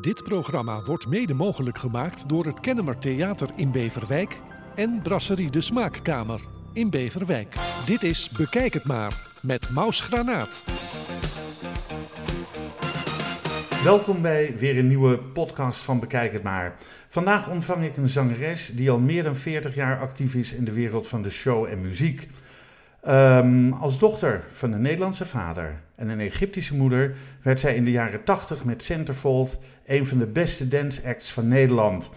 Dit programma wordt mede mogelijk gemaakt door het Kennemer Theater in Beverwijk en Brasserie de Smaakkamer in Beverwijk. Dit is Bekijk het maar met Maus Granaat. Welkom bij weer een nieuwe podcast van Bekijk het maar. Vandaag ontvang ik een zangeres die al meer dan 40 jaar actief is in de wereld van de show en muziek. Ehm, als dochter van een Nederlandse vader en een Egyptische moeder werd zij in de jaren 80 met Centerfold een van de beste dance acts van Nederland.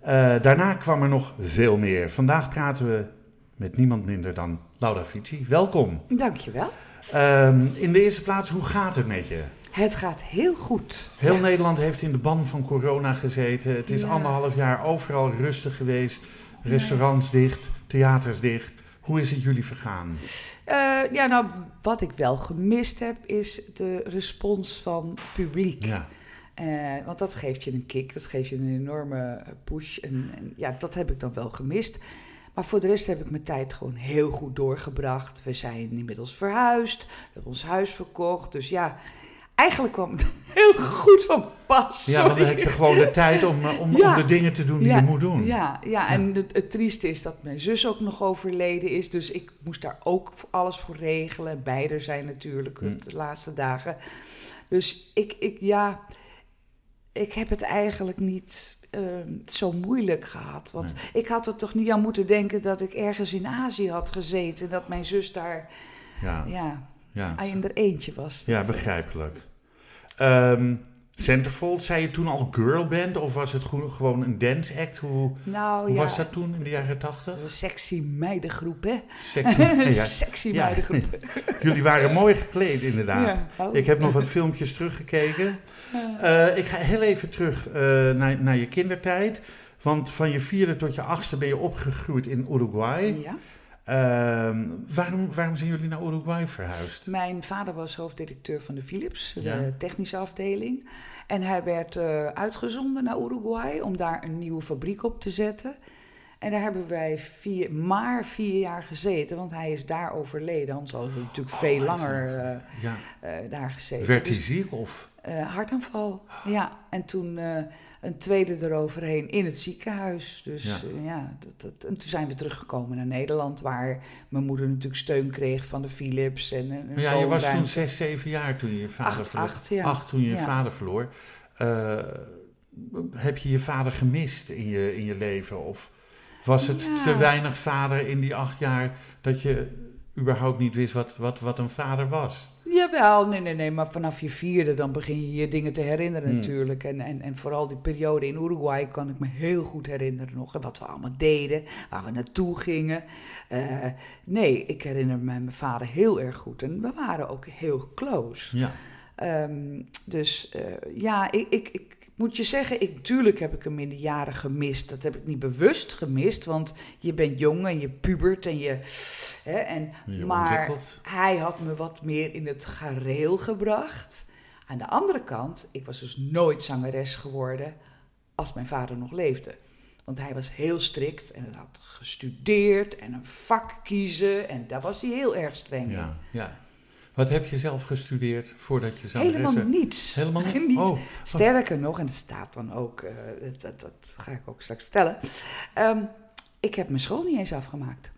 Eh, daarna kwam er nog veel meer. Vandaag praten we met niemand minder dan Laura Fici. Welkom. Dankjewel. Um, in de eerste plaats, hoe gaat het met je? Het gaat heel goed. Heel ja. Nederland heeft in de ban van corona gezeten. Het is ja. anderhalf jaar overal rustig geweest. Restaurants ja. dicht, theaters dicht. Hoe is het jullie vergaan? Uh, ja, nou, wat ik wel gemist heb, is de respons van publiek. Ja. Uh, want dat geeft je een kick, dat geeft je een enorme push. En, en, ja, dat heb ik dan wel gemist. Maar voor de rest heb ik mijn tijd gewoon heel goed doorgebracht. We zijn inmiddels verhuisd, we hebben ons huis verkocht. Dus ja, eigenlijk kwam het heel goed van pas. Ja, want dan heb je gewoon de tijd om, om, ja. om de dingen te doen die ja, je moet doen. Ja, ja, ja. en het, het, trieste is dat mijn zus ook nog overleden is. Dus ik moest daar ook alles voor regelen. Beide zijn natuurlijk hm. de laatste dagen. Dus ik, ik, ja, ik heb het eigenlijk niet uh, zo moeilijk gehad. Want nee. ik had er toch niet aan moeten denken dat ik ergens in Azië had gezeten. Dat mijn zus daar... Ja. Ja ja, in er eentje was. Ja, begrijpelijk. Um, Centerfold, zei je toen al girlband of was het gewoon een dance act? Hoe, nou, hoe ja, was dat toen in de jaren tachtig? Sexy meidengroep, hè? Sexy, ja, Sexy meidengroep. Jullie waren mooi gekleed, inderdaad. Oh. Ik heb nog wat filmpjes teruggekeken. Uh, ik ga heel even terug uh, naar, naar je kindertijd. Want van je vierde tot je achtste ben je opgegroeid in Uruguay. Ja. Uh, waarom, waarom zijn jullie naar Uruguay verhuisd? Mijn vader was hoofddirecteur van de Philips, de ja. technische afdeling. En hij werd uh, uitgezonden naar Uruguay om daar een nieuwe fabriek op te zetten. En daar hebben wij vier, maar vier jaar gezeten, want hij is daar overleden. Anders hadden we natuurlijk oh, veel langer uh, ja. daar gezeten. Werd hij dus, ziek of? hartaanval, ja. En toen een tweede eroverheen in het ziekenhuis. Dus ja, uh, ja dat, dat, en toen zijn we teruggekomen naar Nederland, waar mijn moeder natuurlijk steun kreeg van de Philips. En, en ja, je was toen zes, zeven jaar toen je je vader acht, verloor. Acht, ja. acht toen je je vader verloor. Uh, heb je je vader gemist in je, in je leven? Of was het te weinig vader in die acht jaar dat je überhaupt niet wist wat, wat, wat een vader was? Jawel, nee, nee, nee, maar vanaf je vierde dan begin je je dingen te herinneren hmm. natuurlijk. En, en, en vooral die periode in Uruguay kan ik me heel goed herinneren nog. En wat we allemaal deden, waar we naartoe gingen. Uh, nee, ik herinner me mijn vader heel erg goed. En we waren ook heel close. Ja. Um, dus uh, ja, ik, ik, ik moet je zeggen, ik, tuurlijk heb ik hem in de jaren gemist. Dat heb ik niet bewust gemist, want je bent jong en je pubert en je. Hè, en, je maar hij had me wat meer in het gareel gebracht. Aan de andere kant, ik was dus nooit zangeres geworden als mijn vader nog leefde. Want hij was heel strikt en had gestudeerd en een vak kiezen. En daar was hij heel erg streng ja, in. Ja, wat heb je zelf gestudeerd voordat je zou Helemaal niets. Helemaal niet? niet. Oh. Sterker nog, en het staat dan ook, uh, dat, dat, ga ik ook straks vertellen. Um, ik heb mijn school niet eens afgemaakt.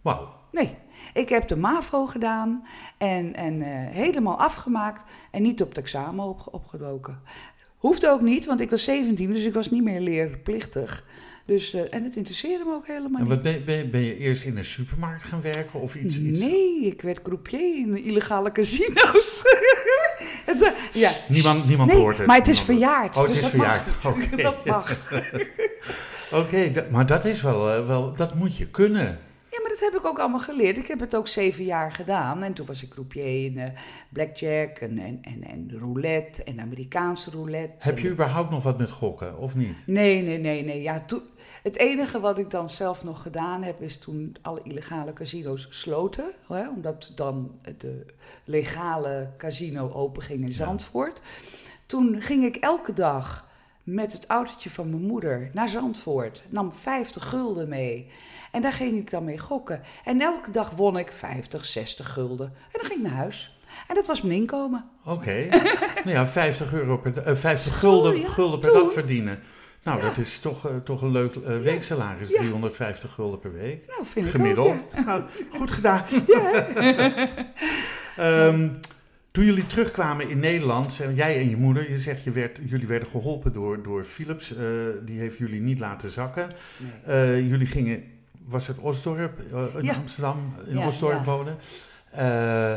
Wauw. Nee, ik heb de MAVO gedaan en, en uh, helemaal afgemaakt en niet op het examen op, opgedoken. Hoefde ook niet, want ik was 17, dus ik was niet meer leerplichtig. Dus, uh, en het interesseerde me ook helemaal en wat niet. Ben, ben, ben, je eerst in een supermarkt gaan werken of iets? iets? Nee, ik werd croupier in illegale casino's. het, uh, ja. Niemand, niemand nee, hoort het. maar het is verjaard. Oh, het dus is dat verjaard. Mag. Okay. dat mag. Oké, okay, maar dat is wel, uh, wel, dat moet je kunnen. Ja, maar dat heb ik ook allemaal geleerd. Ik heb het ook zeven jaar gedaan. En toen was ik croupier in uh, blackjack en, en, en, en roulette en Amerikaanse roulette. Heb je überhaupt nog wat met gokken, of niet? Nee, nee, nee, nee. Ja, toen... Het enige wat ik dan zelf nog gedaan heb, is toen alle illegale casino's sloten. Hè, omdat dan de legale casino open ging in Zandvoort. Ja. Toen ging ik elke dag met het autootje van mijn moeder naar Zandvoort. Nam 50 gulden mee. En daar ging ik dan mee gokken. En elke dag won ik 50, 60 gulden. En dan ging ik naar huis. En dat was mijn inkomen. Oké. nou ja, 50, euro per, uh, 50 gulden, ja, gulden per toen. dag verdienen. Nou, Ja. dat is toch, eh, toch een leuk eh, weeksalaris, Ja. 350 gulden per week. Nou, vind ik Gemiddeld. ook. Nou, goed gedaan. Ehm, toen jullie terugkwamen in Nederland, en jij en je moeder, je zegt je werd, jullie werden geholpen door, door Philips. eh, die heeft jullie niet laten zakken. Nee. Eh, jullie gingen, was het Osdorp, eh, in. Amsterdam, in Osdorp wonen. Eh,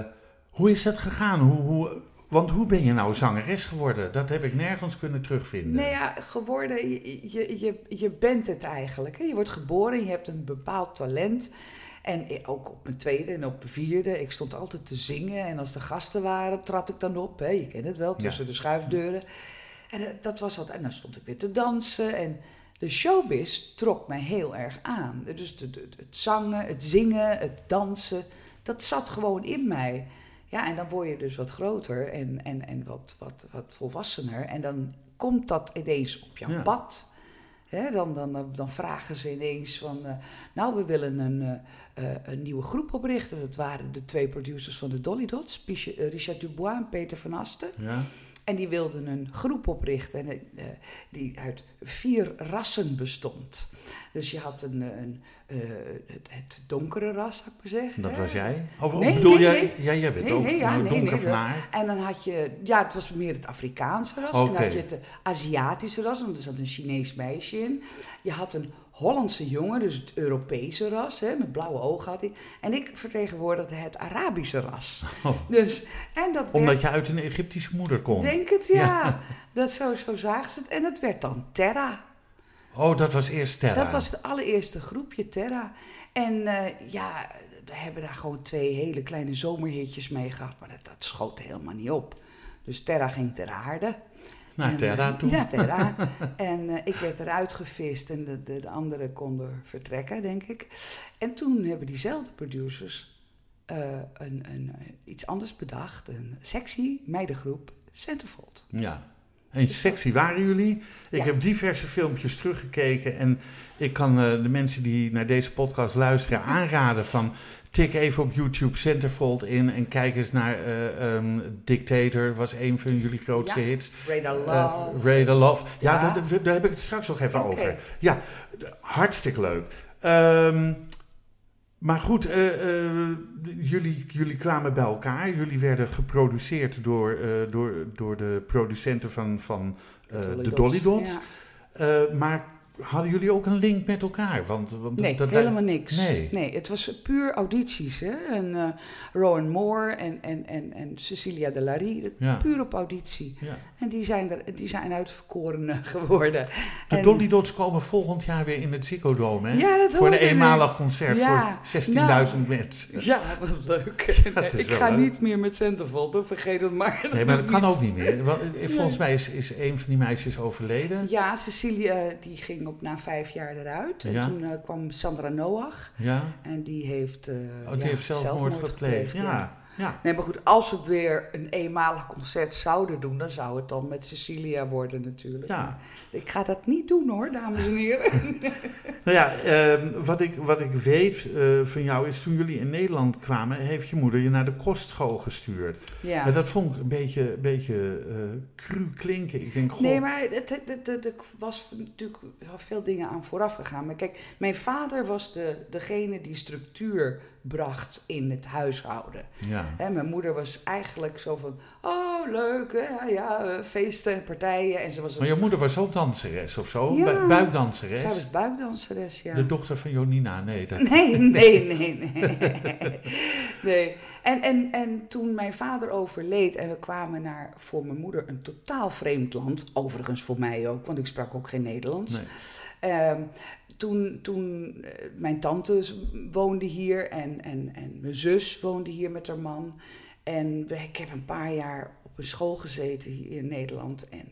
hoe is dat gegaan? Hoe, hoe, want hoe ben je nou zangeres geworden? Dat heb ik nergens kunnen terugvinden. Nee, ja, geworden, je, je, je, je bent het eigenlijk. Hè? Je wordt geboren, je hebt een bepaald talent. En ook op mijn tweede en op mijn vierde, ik stond altijd te zingen. En als er gasten waren, trad ik dan op. Hè? Je kent het wel, tussen de schuifdeuren. En eh, dat was altijd, en dan stond ik weer te dansen. En de showbiz trok mij heel erg aan. Dus de, de- het zangen, het zingen, het dansen, dat zat gewoon in mij. Ja, en dan word je dus wat groter en, en, en wat, wat, wat volwassener. En dan komt dat ineens op jouw Ja. pad. Dan, dan, dan vragen ze ineens van, eh, nou, we willen een, eh, eh, een nieuwe groep oprichten. Dat waren de twee producers van de Dolly Dots, Richard Dubois en Peter van Asten. Ja? En die wilden een groep oprichten en, eh, die uit vier rassen bestond. Dus je had een, een, eh, het, het donkere ras, zou ik maar zeggen. Dat hè. was jij? Of, Nee, bedoel nee, jij? nee. Ja, jij bent ook nee, ja, donker nee, van haar. En dan had je, ja, het was meer het Afrikaanse ras. En dan had je het Aziatische ras, want er zat een Chinees meisje in. Je had een Hollandse jongen, dus het Europese ras, hè, met blauwe ogen had hij. En ik vertegenwoordigde het Arabische ras. Oh. Dus, en dat Omdat werd, je uit een Egyptische moeder komt. denk het, ja. Dat zo, zo zagen ze het. En het werd dan Terra. Oh, dat was eerst Terra. Dat was het allereerste groepje, Terra. En eh, ja, we hebben daar gewoon twee hele kleine zomerhitjes mee gehad. Maar dat, dat schoot helemaal niet op. Dus Terra ging ter aarde. Naar En, Terra eh, toe. Ja, Terra. en eh, ik werd eruit gevist en de, de, de anderen konden vertrekken, denk ik. En toen hebben diezelfde producers eh, een, een, iets anders bedacht. Een sexy meidengroep, Centerfold. Ja. En sexy waren jullie. Ik Ja. heb diverse filmpjes teruggekeken. En ik kan de mensen die naar deze podcast luisteren aanraden van... Tik even op YouTube Centerfold in en kijk eens naar eh, ehm, Dictator. was een van jullie grootste Ja. hits. Radar Love. Eh, Radar Love. Ja, Ja. Daar, heb ik het straks nog even over. Ja, hartstikke leuk. Ehm, maar goed, eh, jullie, jullie kwamen bij elkaar. Jullie werden geproduceerd door, door, door de producenten van, van de. Dolly Dots. Ja. Maar hadden jullie ook een link met elkaar? Want, want Nee, dat helemaal niks. Nee. het was puur audities. Hè? En eh, Rowan Moore en, en, en, en Cecilia de Larry, Ja. puur op auditie. Ja. En die zijn, er, die zijn uitverkoren geworden. De En- Dolly Dots komen volgend jaar weer in het Ziggo Dome, hè? Ja, dat voor een eenmalig concert Ja, voor 16.000 nou. mensen. Ja, wat leuk. Ik ga leuk. niet meer met Centerfold, hoor. vergeet het maar. Nee, maar dat kan ook niet meer. Want, eh, volgens mij is, is een van die meisjes overleden. Ja, Cecilia die ging op na vijf jaar eruit. En Ja. toen eh, kwam Sandra Noach. Ja? En die heeft, eh, Oh, die ja, heeft zelfmoord, gepleegd. Ja, ja. Nee, maar goed, als we weer een eenmalig concert zouden doen, dan zou het dan met Cecilia worden natuurlijk. Ja. Maar ik ga dat niet doen hoor, dames en heren. Nou ja, ehm, wat, ik, wat ik weet eh, van jou is toen jullie in Nederland kwamen, heeft je moeder je naar de kostschool gestuurd. ja. En dat vond ik een beetje, beetje eh, cru klinken. Ik denk, goh, Nee, maar het, het, het- het- er was natuurlijk veel dingen aan vooraf gegaan. Maar kijk, mijn vader was de, degene die structuur bracht in het huishouden. ja. Hè, mijn moeder was eigenlijk zo van, oh leuk, hè, ja, feesten en partijen. En ze was Maar je moeder was ook danseres of zo? Ja. Bu- buikdanseres? zij was buikdanseres, ja. De dochter van Jonina, nee. Dat... Nee, nee, nee, nee. nee. En, en, en toen mijn vader overleed en we kwamen naar voor mijn moeder een totaal vreemd land, overigens voor mij ook, want ik sprak ook geen Nederlands. Nee. Ehm, toen, toen eh, mijn tante woonde hier en, en, en mijn zus woonde hier met haar man. En ik heb een paar jaar op een school gezeten hier in Nederland. En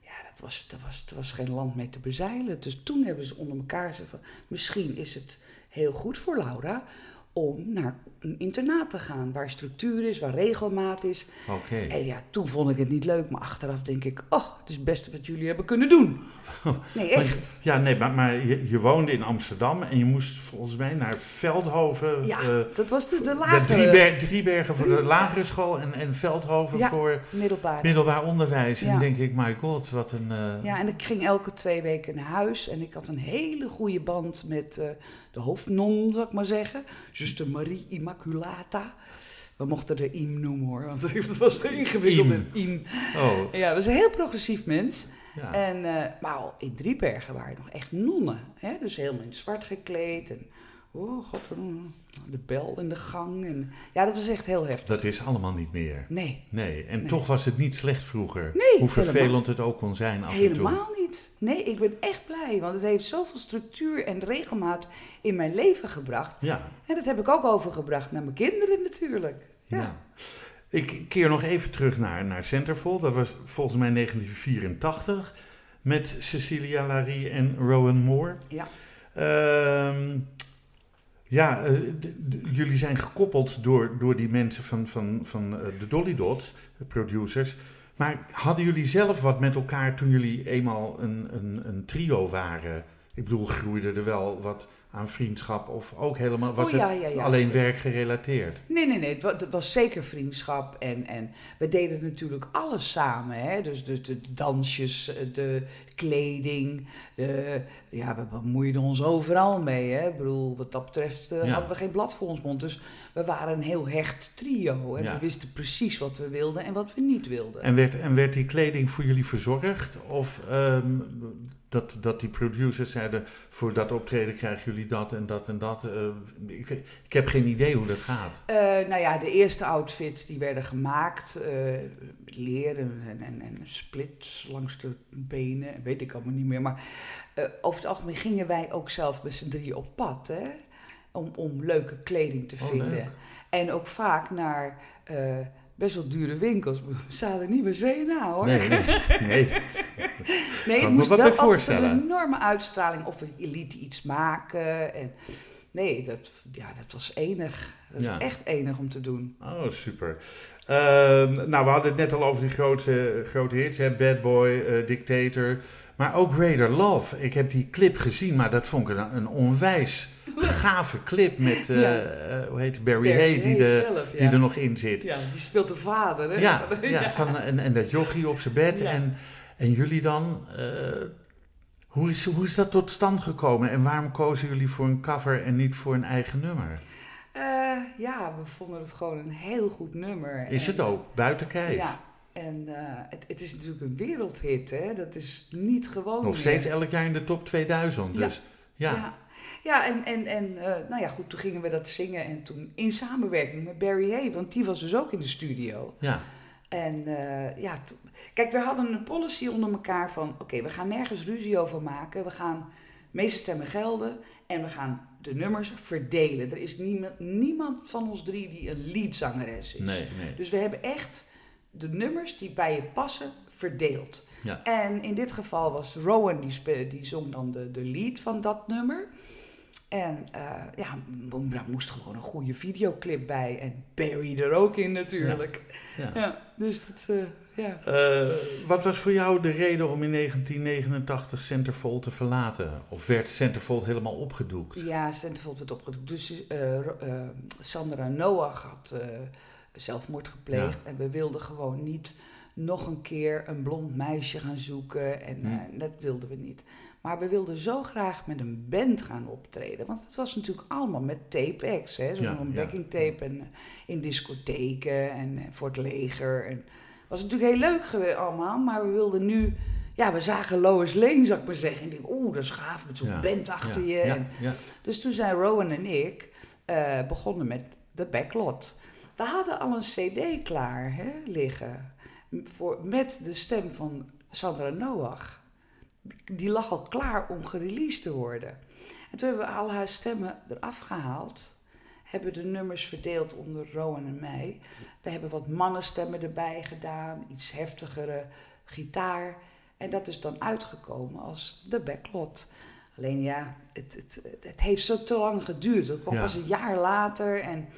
ja, dat was, was, was geen land mee te bezeilen. Dus toen hebben ze onder elkaar gezegd misschien is het heel goed voor Laura om naar een internaat te gaan. Waar structuur is, waar regelmaat is. Oké. En ja, toen vond ik het niet leuk. Maar achteraf denk ik, oh, het is het beste wat jullie hebben kunnen doen. Nee, Maar- echt. ja, nee, maar, maar je, je woonde in Amsterdam en je moest volgens mij naar Veldhoven. Ja, eh, dat was de, de de lagere Drieber- Driebergen voor de lagere school en, en Veldhoven Ja. voor middelbare. middelbaar onderwijs. En Ja. denk ik, my god, wat een... eh, Ja, en ik ging elke twee weken naar huis. En ik had een hele goede band met eh, de hoofdnon, zou ik maar zeggen. Zuster Marie Immaculata. We mochten er Im noemen hoor, want het was ingewikkeld. Met Im. Oh, Ja, was een heel progressief mens. ja. En, eh, maar al in Driebergen waren nog echt nonnen. Hè? Dus helemaal in zwart gekleed. En, oh god, de bel in de gang. En, ja, dat was echt heel heftig. Dat is allemaal niet meer. Nee, Nee, en Nee. toch was het niet slecht vroeger. Nee, Hoe vervelend helemaal. het ook kon zijn af en toe. helemaal niet. Nee, ik ben echt blij. Want het heeft zoveel structuur en regelmaat in mijn leven gebracht. Ja, En dat heb ik ook overgebracht naar mijn kinderen natuurlijk. Ja. ja. Ik keer nog even terug naar, naar Centerfold. Dat was volgens mij 1984 met Cecilia Larry en Rowan Moore. Ja. Ehm, ja, eh, jullie zijn gekoppeld door, door die mensen van, van, van eh, de Dolly Dots, de producers. Maar hadden jullie zelf wat met elkaar toen jullie eenmaal een, een, een trio waren? Ik bedoel, groeide er wel wat aan vriendschap of ook helemaal, was Oh, ja, het ja, ja, alleen werkgerelateerd? Nee, nee, nee. Het wa- het was zeker vriendschap. En, en we deden natuurlijk alles samen. Hè? Dus, dus de dansjes, eh, de kleding. De, ja, we bemoeiden ons overal mee. Hè? Ik bedoel, wat dat betreft eh, hadden we geen blad voor ons mond. Dus we waren een heel hecht trio. En we wisten precies wat we wilden en wat we niet wilden. En werd, en werd die kleding voor jullie verzorgd? Of ehm, dat, dat die producers zeiden, voor dat optreden krijgen jullie dat en dat en dat? Eh, ik, ik heb geen idee hoe dat gaat. Eh, nou ja, de eerste outfits die werden gemaakt. eh leren en, en, en split langs de benen, weet ik allemaal niet meer. Maar over het algemeen gingen wij ook zelf met z'n drieën op pad. Hè? Om, om leuke kleding te Oh, vinden. leuk. En ook vaak naar best wel dure winkels. We zaten niet bij CNA hoor. Nee, nee, nee. het moest wel altijd een voorstellen. enorme uitstraling. Of we lieten iets maken. En nee, dat, ja, dat was enig. Dat was echt enig om te doen. Oh, super. Ehm, nou, we hadden het net al over die grote, grote hits, hè? Bad Boy, eh, Dictator. Maar ook Raider Love. Ik heb die clip gezien, maar dat vond ik een, een onwijs gave clip met, eh, Ja. eh, hoe heet Barry, Barry Hay, die, de, zelf, ja. die er nog in zit. Ja, die speelt de vader, hè? Ja, ja, Van, en, en dat jochie op zijn bed. En, en jullie dan, eh, hoe, is, hoe is dat tot stand gekomen? En waarom kozen jullie voor een cover en niet voor een eigen nummer? Ja, we vonden het gewoon een heel goed nummer. Is En, het ook, buiten kijf? Ja, en het, het is natuurlijk een wereldhit, hè? Dat is niet gewoon Nog meer. steeds elk jaar in de top 2000, Ja. dus ja. Ja, ja en, en, en eh, nou ja, goed, toen gingen we dat zingen. En toen in samenwerking met Barry Hay, want die was dus ook in de studio. ja. En eh, ja, kijk, we hadden een policy onder elkaar van... oké, we gaan nergens ruzie over maken. We gaan meeste stemmen gelden en we gaan de nummers verdelen. Er is niemand, niemand van ons drie die een leadzangeres is. Nee, nee. Dus we hebben echt de nummers die bij je passen verdeeld. Ja. En in dit geval was Rowan, die, spe- die zong dan de, de lead van dat nummer. En eh, ja, daar moest gewoon een goede videoclip bij. En Barry er ook in natuurlijk. Ja. Ja, dus dat, eh, ja. Eh, wat was voor jou de reden om in 1989 Centerfold te verlaten? Of werd Centerfold helemaal opgedoekt? Ja, Centerfold werd opgedoekt. Dus Sandra Noach had zelfmoord gepleegd. En we wilden gewoon niet nog een keer een blond meisje gaan zoeken. En Hm. dat wilden we niet. Maar we wilden zo graag met een band gaan optreden. Want het was natuurlijk allemaal met tape-acts. Zo'n Ja, backing tape. En eh, in discotheken en eh, voor het leger. En het was natuurlijk heel leuk geweest allemaal. Maar we wilden nu... Ja, we zagen Lois Lane, zou ik maar zeggen. En ik denk, oeh, dat is gaaf met zo'n Ja, band achter je. En dus toen zijn Rowan en ik eh, begonnen met de backlot. We hadden al een cd klaar hè, liggen voor, met de stem van Sandra Noach. Die lag al klaar om gereleased te worden. En toen hebben we al haar stemmen eraf gehaald. Hebben de nummers verdeeld onder Rowan en mij. We hebben wat mannenstemmen erbij gedaan. Iets heftigere gitaar. En dat is dan uitgekomen als de backlot. Alleen ja, het, het, het heeft zo te lang geduurd. Dat kwam Ja. pas een jaar later en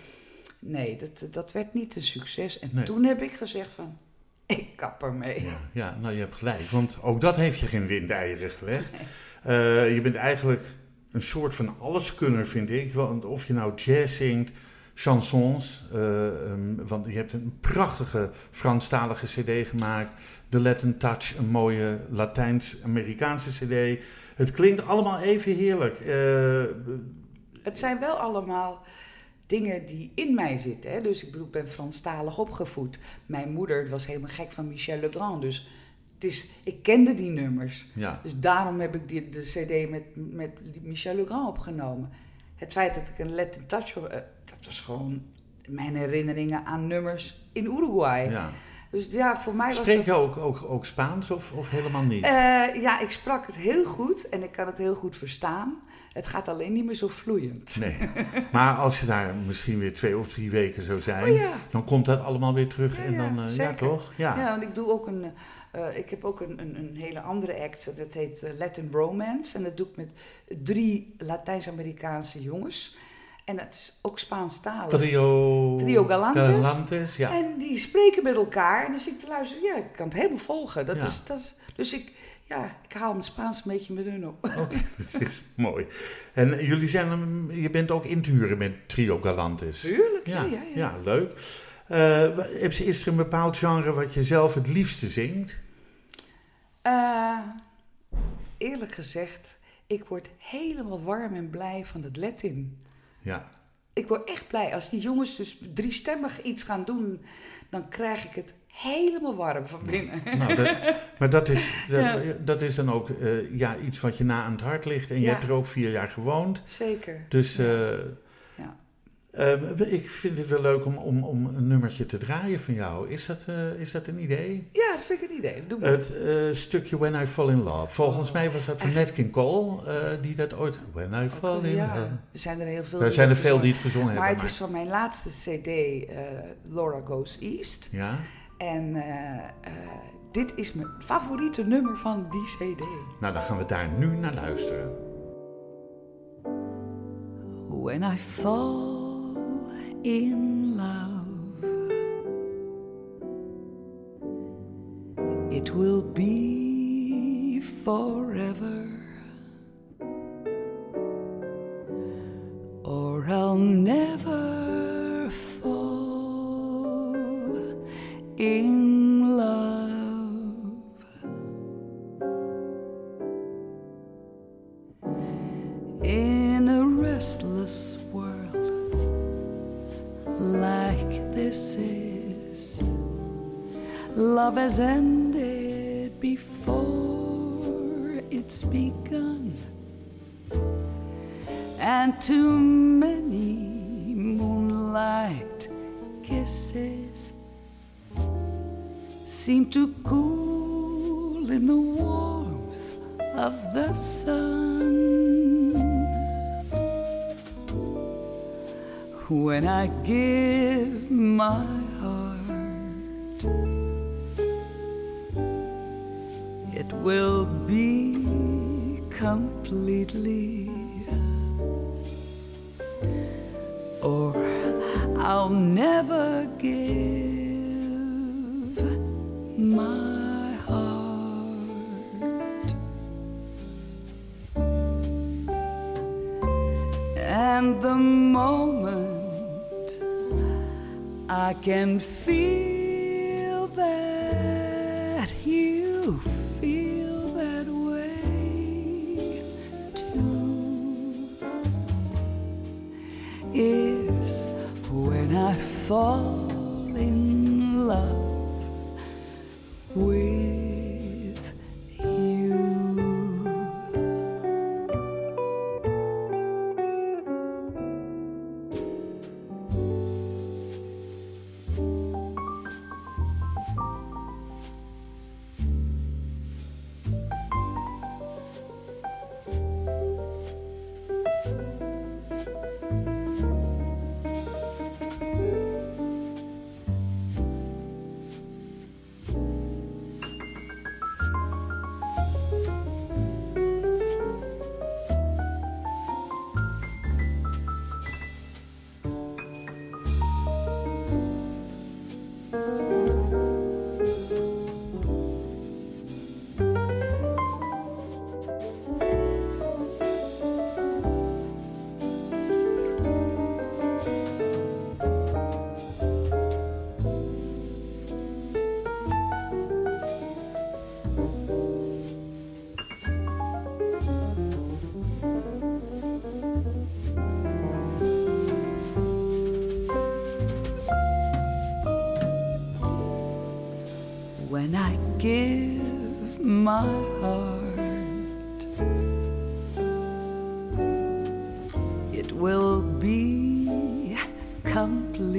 nee, dat, dat werd niet een succes. En Nee. toen heb ik gezegd van, ik kap ermee. Ja, ja, nou je hebt gelijk, want ook dat heeft je geen windeieren gelegd. Eh, je bent eigenlijk een soort van alleskunner, vind ik. Want of je nou jazz zingt, chansons, eh, ehm, want je hebt een prachtige Franstalige cd gemaakt. The Latin Touch, een mooie Latijns-Amerikaanse cd. Het klinkt allemaal even heerlijk. Eh, Het zijn wel allemaal dingen die in mij zitten. Hè? Dus ik bedoel, ik ben Franstalig opgevoed. Mijn moeder was helemaal gek van Michel Legrand. Dus het is, ik kende die nummers. ja, Dus daarom heb ik die, de cd met, met Michel Legrand opgenomen. Het feit dat ik een Latin Touch... eh, dat was gewoon mijn herinneringen aan nummers in Uruguay. ja. Dus ja, voor mij was Spreek dat... je ook, ook, ook Spaans of, of helemaal niet? Eh, ja, ik sprak het heel goed en ik kan het heel goed verstaan. Het gaat alleen niet meer zo vloeiend. Nee, maar als je daar misschien weer twee of drie weken zou zijn, Oh ja. dan komt dat allemaal weer terug Ja, en dan, eh, ja toch? Ja. Ja, want ik doe ook een. eh, ik heb ook een, een, een hele andere act. Dat heet eh, Latin Romance. En dat doe ik met drie Latijns-Amerikaanse jongens. En dat is ook Spaanstalig. Trio, Trio Galantes. Galantes, ja. En die spreken met elkaar. En dan zit ik te luisteren. Ja, ik kan het helemaal volgen. Dat Ja. is, dat is, dus ik, ja, ik haal mijn Spaans een beetje met hun op. Oké, dat is mooi. En jullie zijn, je bent ook in te huren met Trio Galantes. Tuurlijk, Ja, ja, ja, ja. ja, leuk. Eh, is is er een bepaald genre wat je zelf het liefste zingt? Eh, eerlijk gezegd, ik word helemaal warm en blij van het Latin. Ja, Ik word echt blij. Als die jongens dus driestemmig iets gaan doen, dan krijg ik het helemaal warm van binnen. nou, dat, maar dat is, dat, Ja. dat is dan ook eh, ja, iets wat je na aan het hart ligt. En je Ja. hebt er ook vier jaar gewoond. Zeker. Dus Ja. eh, Ja. eh, ik vind het wel leuk om, om, om een nummertje te draaien van jou. Is dat, eh, is dat een idee? Ja, dat vind ik een idee. Doe maar. Het stukje When I Fall in Love. Volgens mij was dat van? Nat King Cole, die dat ooit... When I Fall in ja, Love. er zijn er heel veel. Er zijn er veel die het gezongen Maar hebben. het is van mijn laatste CD, Laura Goes East. Ja? En eh, eh, dit is mijn favoriete nummer van die CD. Nou, dan gaan we daar nu naar luisteren. When I fall in love, it will be forever, or I'll never in love. In a restless world like this is, love has ended before it's begun, and too many moonlight kisses seem to cool in the warmth of the sun. When I give my heart, it will be completely, or I'll never give. My heart, and the moment I can feel that you feel that way too is when I fall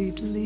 sweetly.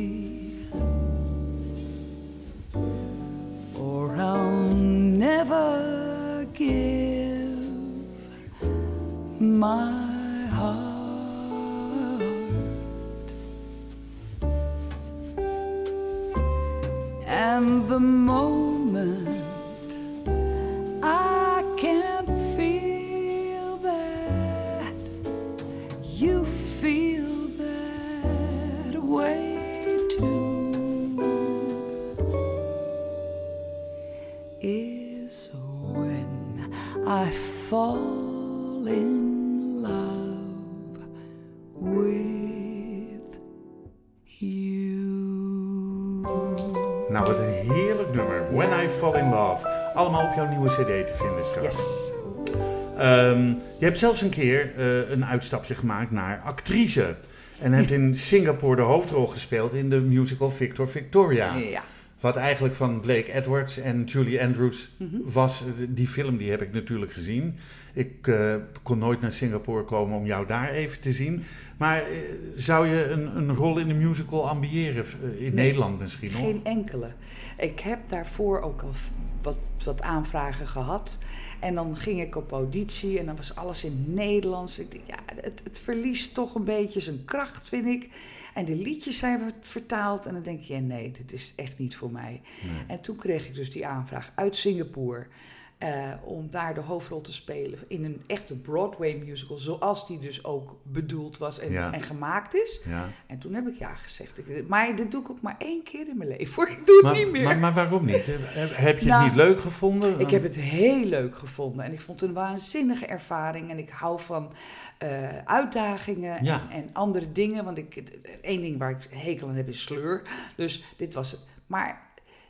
Nieuwe CD te vinden straks. Yes. Ehm, je hebt zelfs een keer eh, een uitstapje gemaakt naar actrice. En hebt in Singapore de hoofdrol gespeeld in de musical Victor Victoria. Ja. Wat eigenlijk van Blake Edwards en Julie Andrews Mhm. was. Die film die heb ik natuurlijk gezien. Ik eh, kon nooit naar Singapore komen om jou daar even te zien. Maar eh, zou je een, een rol in een musical ambiëren? eh, in Nederland misschien nog? Geen enkele. Ik heb daarvoor ook al wat, wat aanvragen gehad. En dan ging ik op auditie en dan was alles in het Nederlands. Ik denk, ja, het, het verliest toch een beetje zijn kracht, vind ik. En de liedjes zijn vertaald. En dan denk je, ja, nee, dit is echt niet voor mij. En toen kreeg ik dus die aanvraag uit Singapore. Eh, om daar de hoofdrol te spelen in een echte Broadway musical. Zoals die dus ook bedoeld was en, Ja. en gemaakt is. Ja. En toen heb ik ja gezegd. Ik, maar dit doe ik ook maar één keer in mijn leven. Hoor. Ik doe het Maar, niet meer. maar, maar waarom niet? Heb je Nou, het niet leuk gevonden? ik heb het heel leuk gevonden. En ik vond het een waanzinnige ervaring. En ik hou van eh, uitdagingen Ja. en, en andere dingen. Want ik, één ding waar ik hekel aan heb is sleur. Dus dit was het. Maar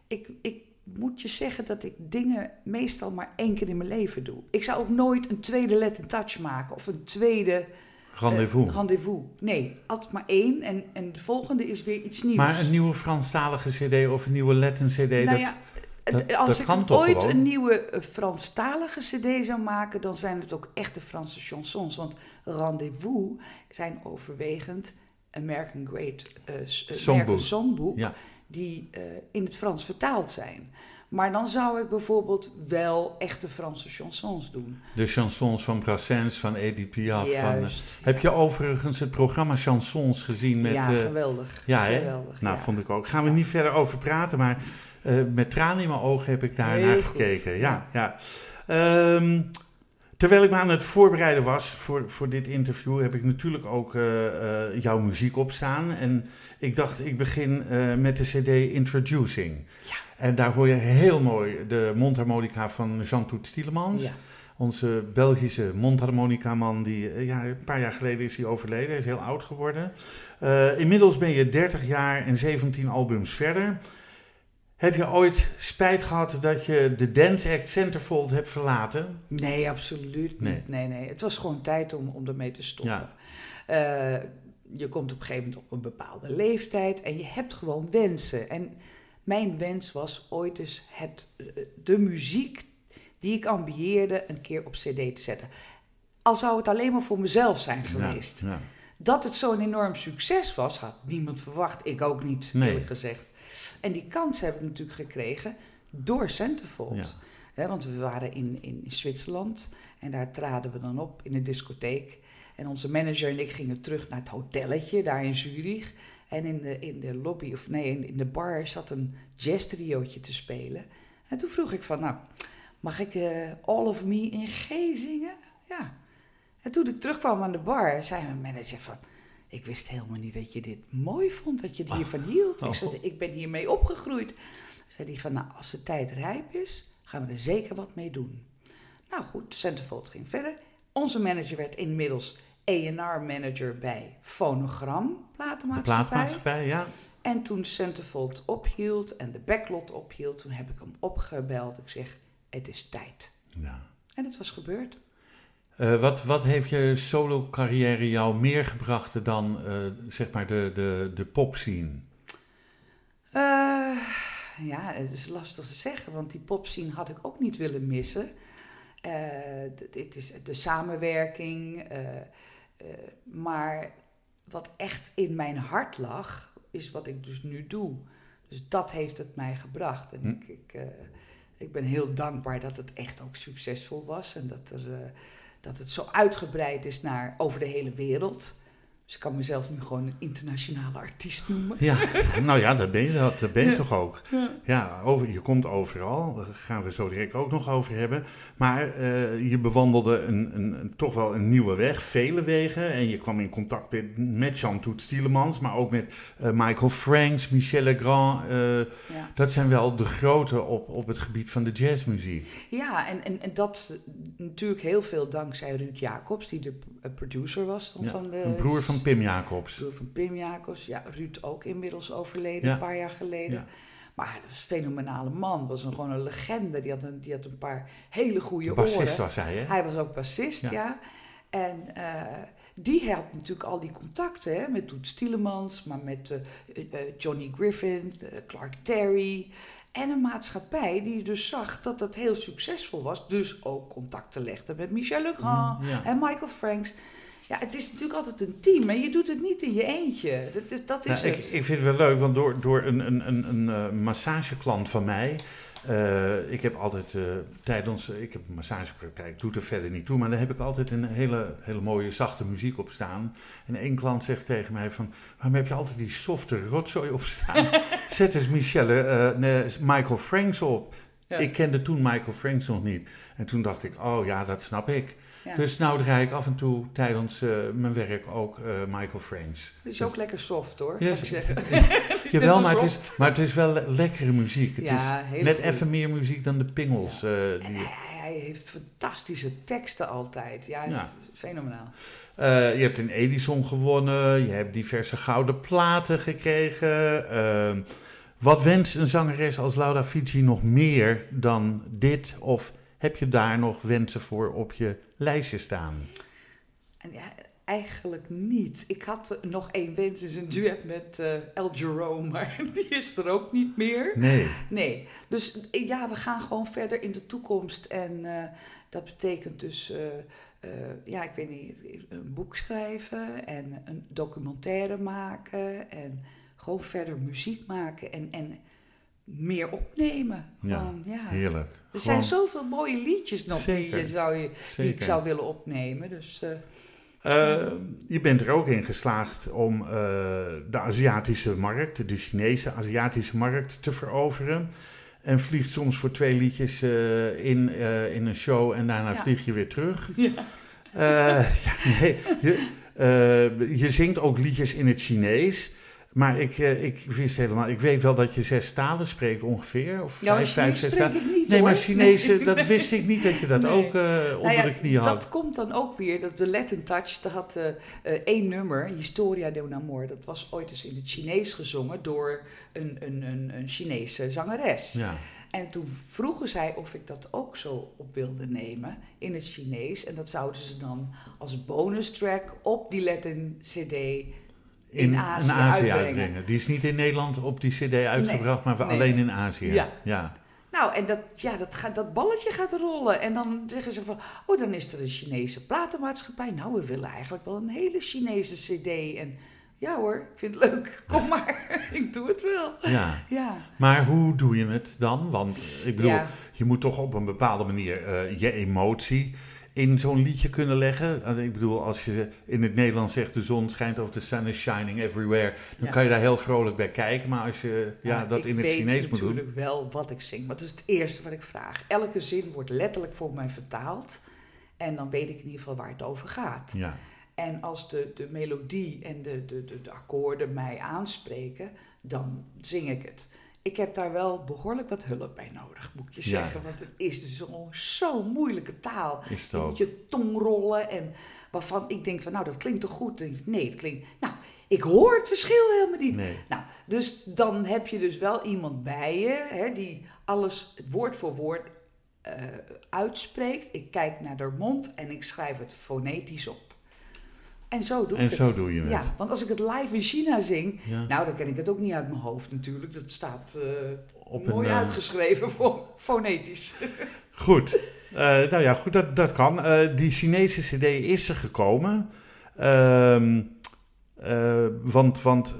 ik, ik moet je zeggen dat ik dingen meestal maar één keer in mijn leven doe. Ik zou ook nooit een tweede Let in Touch maken. Of een tweede Rendezvous. eh, rendezvous. Nee, altijd maar één. En, en de volgende is weer iets nieuws. maar een nieuwe Franstalige CD of een nieuwe Latin CD. Nou dat, ja, dat- als dat ik ooit gewoon? een nieuwe eh, Franstalige CD zou maken, dan zijn het ook echte Franse chansons. Want Rendezvous zijn overwegend American Great s- eh, Songbook. American Songbook, Ja. Die eh, in het Frans vertaald zijn. Maar dan zou ik bijvoorbeeld wel echte Franse chansons doen. De chansons van Brassens, van Edith Piaf. Van, eh, Juist. heb je overigens het programma Chansons gezien met... ja, eh, geweldig. ja, hè? geweldig. Nou, ja. vond ik ook. Gaan we niet verder over praten, maar met tranen in mijn ogen heb ik daar naar gekeken. Ja, ja. ja. Terwijl ik me aan het voorbereiden was voor, voor dit interview, heb ik natuurlijk ook eh, eh, jouw muziek opstaan. En ik dacht, ik begin eh, met de CD Introducing. Ja. En daar hoor je heel mooi de mondharmonica van Jean-Toet Stielemans. Ja. Onze Belgische mondharmonica-man, die ja, een paar jaar geleden is hij overleden, hij is heel oud geworden. Inmiddels ben je 30 jaar en 17 albums verder. Heb je ooit spijt gehad dat je de Dance Act Centerfold hebt verlaten? Nee, absoluut niet. Nee, nee. Het was gewoon tijd om, om ermee te stoppen. Ja. Eh, je komt op een gegeven moment op een bepaalde leeftijd en je hebt gewoon wensen. En mijn wens was ooit eens het, eh, de muziek die ik ambieerde een keer op cd te zetten. Al zou het alleen maar voor mezelf zijn geweest. Ja, ja. Dat het zo'n enorm succes was, had niemand verwacht. Ik ook niet, Nee. eerlijk gezegd. En die kans heb ik natuurlijk gekregen door Centerfold. Ja. Want we waren in, in Zwitserland en daar traden we dan op in een discotheek. En onze manager en ik gingen terug naar het hotelletje daar in Zurich. En in de, in de lobby, of nee, in, in de bar zat een jazztriootje te spelen. En toen vroeg ik van, nou, mag ik eh, All of Me in G zingen? Ja. En toen ik terugkwam aan de bar, zei mijn manager van... Ik wist helemaal niet dat je dit mooi vond, dat je er hiervan hield. Ik, zei, ik ben hiermee opgegroeid. Zei hij van, nou, als de tijd rijp is, gaan we er zeker wat mee doen. Nou goed, Centerfold ging verder. Onze manager werd inmiddels A&R-manager bij Phonogram, De platenmaatschappij. plaatmaatschappij, ja. En toen Centerfold ophield en de backlot ophield, toen heb ik hem opgebeld. Ik zeg, het is tijd. ja. En het was gebeurd. Eh, wat, wat heeft je solo-carrière jou meer gebracht dan eh, zeg maar de, de, de popscene? Eh, ja, het is lastig te zeggen, want die popscene had ik ook niet willen missen. Uh, dit is de samenwerking. Uh, uh, maar wat echt in mijn hart lag, is wat ik dus nu doe. Dus dat heeft het mij gebracht. En hm. ik, ik, ik ben heel dankbaar dat het echt ook succesvol was. En dat, er, dat het zo uitgebreid is naar over de hele wereld. Dus ik kan mezelf nu gewoon een internationale artiest noemen. Ja, nou ja, dat ben je, dat, dat ben je toch ook. Ja, ja over, je komt overal. Daar gaan we zo direct ook nog over hebben. Maar uh, je bewandelde een, een, toch wel een nieuwe weg, vele wegen. En je kwam in contact met, met Jean Toet Stielemans, maar ook met uh, Michael Franks, Michel Legrand. Uh, ja. Dat zijn wel de grote op, op het gebied van de jazzmuziek. Ja, en, en, en dat natuurlijk heel veel dankzij Ruud Jacobs, die de producer was van de... Een broer van Pim Jacobs. Broer van Pim Jacobs. Ja, Ruud ook inmiddels overleden, een paar jaar geleden. Ja. Maar dat was een fenomenale man. was een, gewoon een legende. Die had een, die had een paar hele goede bassist oren. Bassist was hij, hè? Hij was ook bassist, ja. En uh, die had natuurlijk al die contacten hè, met Toet Stielemans, maar met uh, uh, Johnny Griffin, Clark Terry. En een maatschappij die dus zag dat dat heel succesvol was. Dus ook contacten legde met Michel Legrand ja. en Michael Franks. Ja, het is natuurlijk altijd een team en je doet het niet in je eentje. Dat, dat is nou, het. Ik, ik vind het wel leuk, want door, door een, een, een, een uh, massageklant van mij... Uh, ik heb altijd uh, tijdens, ik heb een massagepraktijk, doet er verder niet toe, maar daar heb ik altijd een hele, hele mooie zachte muziek op staan. En één klant zegt tegen mij van, waarom heb je altijd die softe rotzooi op staan? Zet eens Michelle, nee, Michael Franks op. Ja. Ik kende toen Michael Franks nog niet. En toen dacht ik, oh ja, dat snap ik. Ja. Dus nou draai ik af en toe tijdens uh, mijn werk ook uh, Michael Franks. Het is ook lekker soft hoor, yes. ik zeggen. Jawel, maar het, is, maar het is wel lekkere muziek. Het ja, is net even meer muziek dan de pingels. Ja. Uh, die... hij, heeft fantastische teksten altijd. Ja, ja. fenomenaal. je hebt een Edison gewonnen, je hebt diverse gouden platen gekregen. Ehm, wat wenst een zangeres als Laura Fiji nog meer dan dit? Of heb je daar nog wensen voor op je lijstje staan? Ja, eigenlijk niet. Ik had nog één wens, is een duet met uh, El Jerome, maar die is er ook niet meer. Nee. Nee. Dus ja, we gaan gewoon verder in de toekomst. En uh, dat betekent dus, uh, ja, ik weet niet, een boek schrijven en een documentaire maken en gewoon verder muziek maken en... en meer opnemen. Gewoon, ja, ja, heerlijk. Er Gewoon... zijn zoveel mooie liedjes nog Zeker. die, je zou je, die ik zou willen opnemen. Dus, uh, uh, je bent er ook in geslaagd om uh, de Aziatische markt, de Chinese Aziatische markt, te veroveren. En vliegt soms voor twee liedjes in, in een show en daarna ja. vlieg je weer terug. Ja. ja nee, je, je zingt ook liedjes in het Chinees. Maar ik, uh, ik wist helemaal, ik weet wel dat je zes talen spreekt ongeveer. Of ja, vijf, vijf, zes talen. Nee, hoor. maar Chinees, nee. dat wist ik niet dat je dat nee. ook uh, onder nou ja, de knie had. Dat komt dan ook weer, dat de Latin Touch, dat had uh, één nummer, Historia de un Amor. Dat was ooit eens in het Chinees gezongen door een, een, een, een Chinese zangeres. Ja. En toen vroegen zij of ik dat ook zo op wilde nemen in het Chinees. En dat zouden ze dan als bonus track op die Latin CD in, in Azië, in Azië uitbrengen. uitbrengen. Die is niet in Nederland op die CD uitgebracht, nee, maar nee. alleen in Azië. Ja. ja. Nou, en dat, ja, dat, gaat, dat balletje gaat rollen. En dan zeggen ze van, oh, dan is er een Chinese platenmaatschappij. Nou, we willen eigenlijk wel een hele Chinese CD. En ja hoor, ik vind het leuk. Kom maar, ik doe het wel. Ja. ja. Maar hoe doe je het dan? Want ik bedoel, Ja. je moet toch op een bepaalde manier eh, je emotie in zo'n liedje kunnen leggen. En Ik bedoel, als je in het Nederlands zegt de zon schijnt of the sun is shining everywhere, dan Ja. kan je daar heel vrolijk bij kijken. Maar als je ja, dat in het Chinees Ik moet weet doen. natuurlijk wel wat ik zing. Maar dat is het eerste wat ik vraag. Elke zin wordt letterlijk voor mij vertaald. En dan weet ik in ieder geval waar het over gaat. Ja. En als de, de melodie en de, de, de, de akkoorden mij aanspreken, dan zing ik het. Ik heb daar wel behoorlijk wat hulp bij nodig, moet je Ja. zeggen. Want het is dus zo'n moeilijke taal. Is het je ook. moet je tong rollen en waarvan ik denk van, nou, dat klinkt toch goed? Nee, dat klinkt... Nou, ik hoor het verschil helemaal niet. Nee. Nou, dus dan heb je dus wel iemand bij je hè, die alles woord voor woord eh, uitspreekt. Ik kijk naar haar mond en ik schrijf het fonetisch op. En zo doe En ik het. zo doe je het. Ja, want als ik het live in China zing, Ja. nou dan ken ik het ook niet uit mijn hoofd natuurlijk. Dat staat eh, Op mooi een, eh, uitgeschreven, fo- fonetisch. Goed. Eh, nou ja, goed, dat, dat kan. Die Chinese CD is er gekomen. Ehm, eh, want want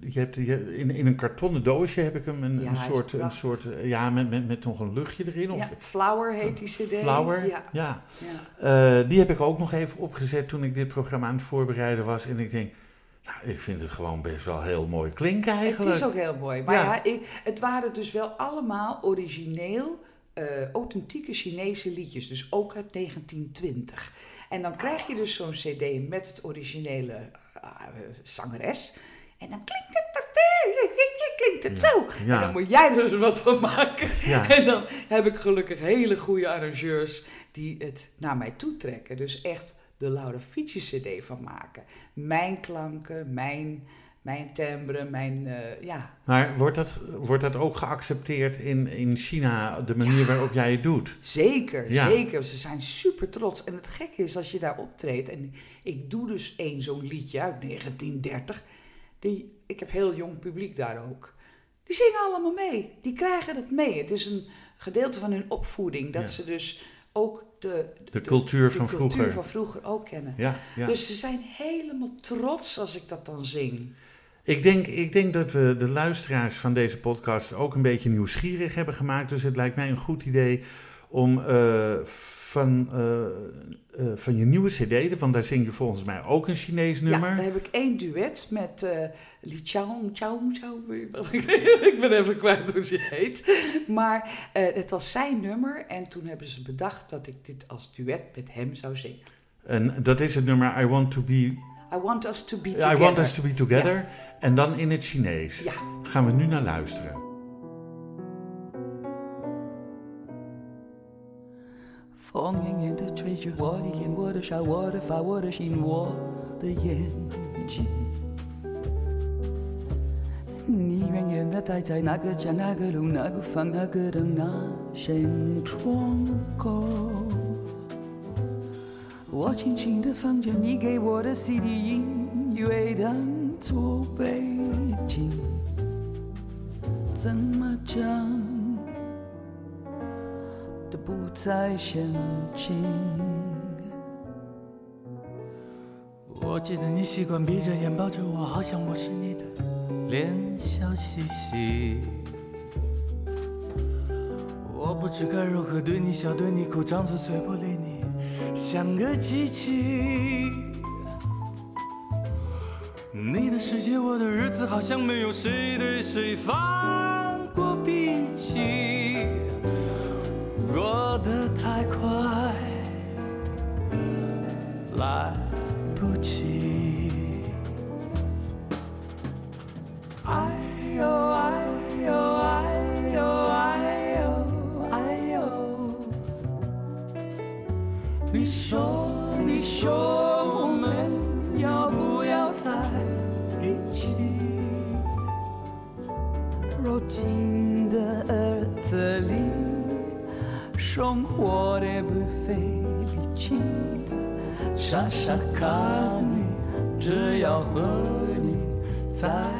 je hebt, je, in, in een kartonnen doosje heb ik hem een, Ja, een soort, een soort eh, ja, met, met, met nog een luchtje erin. Of Ja, Flower heet die cd. Flower. Ja, ja. ja. Eh, die heb ik ook nog even opgezet toen ik dit programma aan het voorbereiden was. En ik denk, nou, ik vind het gewoon best wel heel mooi klinken eigenlijk. Het is ook heel mooi. Maar Ja. ik, het waren dus wel allemaal origineel, eh, authentieke Chinese liedjes. Dus ook uit 1920. En dan krijg je dus zo'n cd met het originele zangeres. En dan klinkt het, klinkt het zo. Ja. En dan moet jij er dus wat van maken. Ja. En dan heb ik gelukkig hele goede arrangeurs die het naar mij toe trekken. Dus echt de Laura Fici cd van maken. Mijn klanken, mijn, mijn timbre, mijn, eh, ja. Maar wordt dat, wordt dat ook geaccepteerd in, in China, de manier waarop jij het doet? Zeker, zeker. Ze zijn super trots. En het gekke is als je daar optreedt. En ik doe dus één zo'n liedje uit 1930. Die, ik heb heel jong publiek daar ook. Die zingen allemaal mee. Die krijgen het mee. Het is een gedeelte van hun opvoeding. Dat Ja. ze dus ook de, De cultuur van de cultuur vroeger. van vroeger ook kennen. Ja, ja. Dus ze zijn helemaal trots als ik dat dan zing. Ik, denk, ik denk dat we de luisteraars van deze podcast ook een beetje nieuwsgierig hebben gemaakt. Dus het lijkt mij een goed idee om eh, van, eh, eh, van je nieuwe CD, want daar zing je volgens mij ook een Chinees nummer. Ja, daar heb ik één duet met eh Li Chao, Chao, Chao. ik ben even kwijt hoe ze heet. Maar het was zijn nummer en toen hebben ze bedacht dat ik dit als duet met hem zou zingen. En dat is het nummer I Want to Be, I want us to be I together. want us to be together. En dan in het Chinees. Ja. Gaan we nu naar luisteren. 风远远地吹着我的眼，我的笑，我的发，我的心，我的眼睛。你远远地待在那个家、那个路、那个房、那个灯、那扇窗口。我轻轻地放着你给我的 CD 音乐当作背景，怎么讲？不再相近。我记得你习惯闭着眼抱着我，好像我是你的脸，笑嘻嘻。我不知该如何对你笑，对你哭，张嘴嘴不理你，像个机器。你的世界，我的日子，好像没有谁对谁放过脾气，傻傻看你，只要和你在。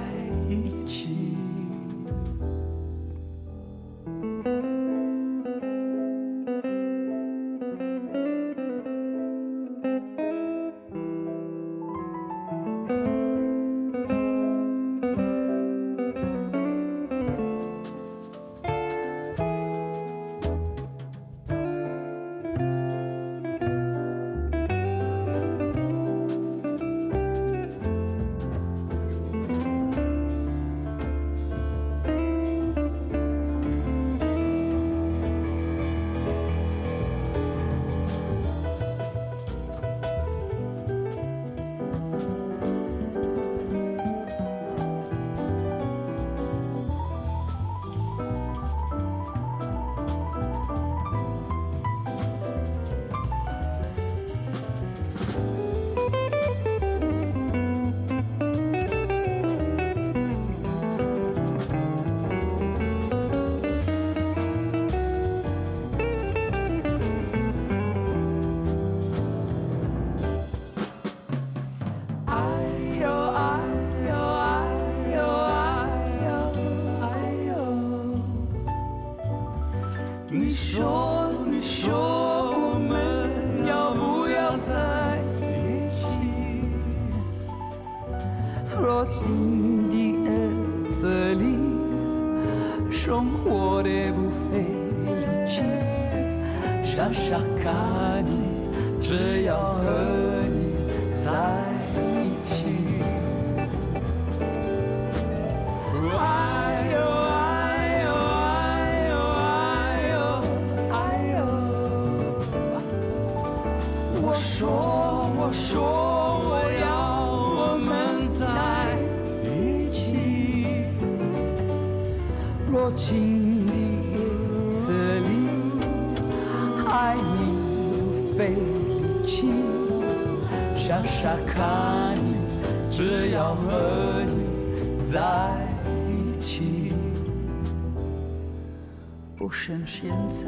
现在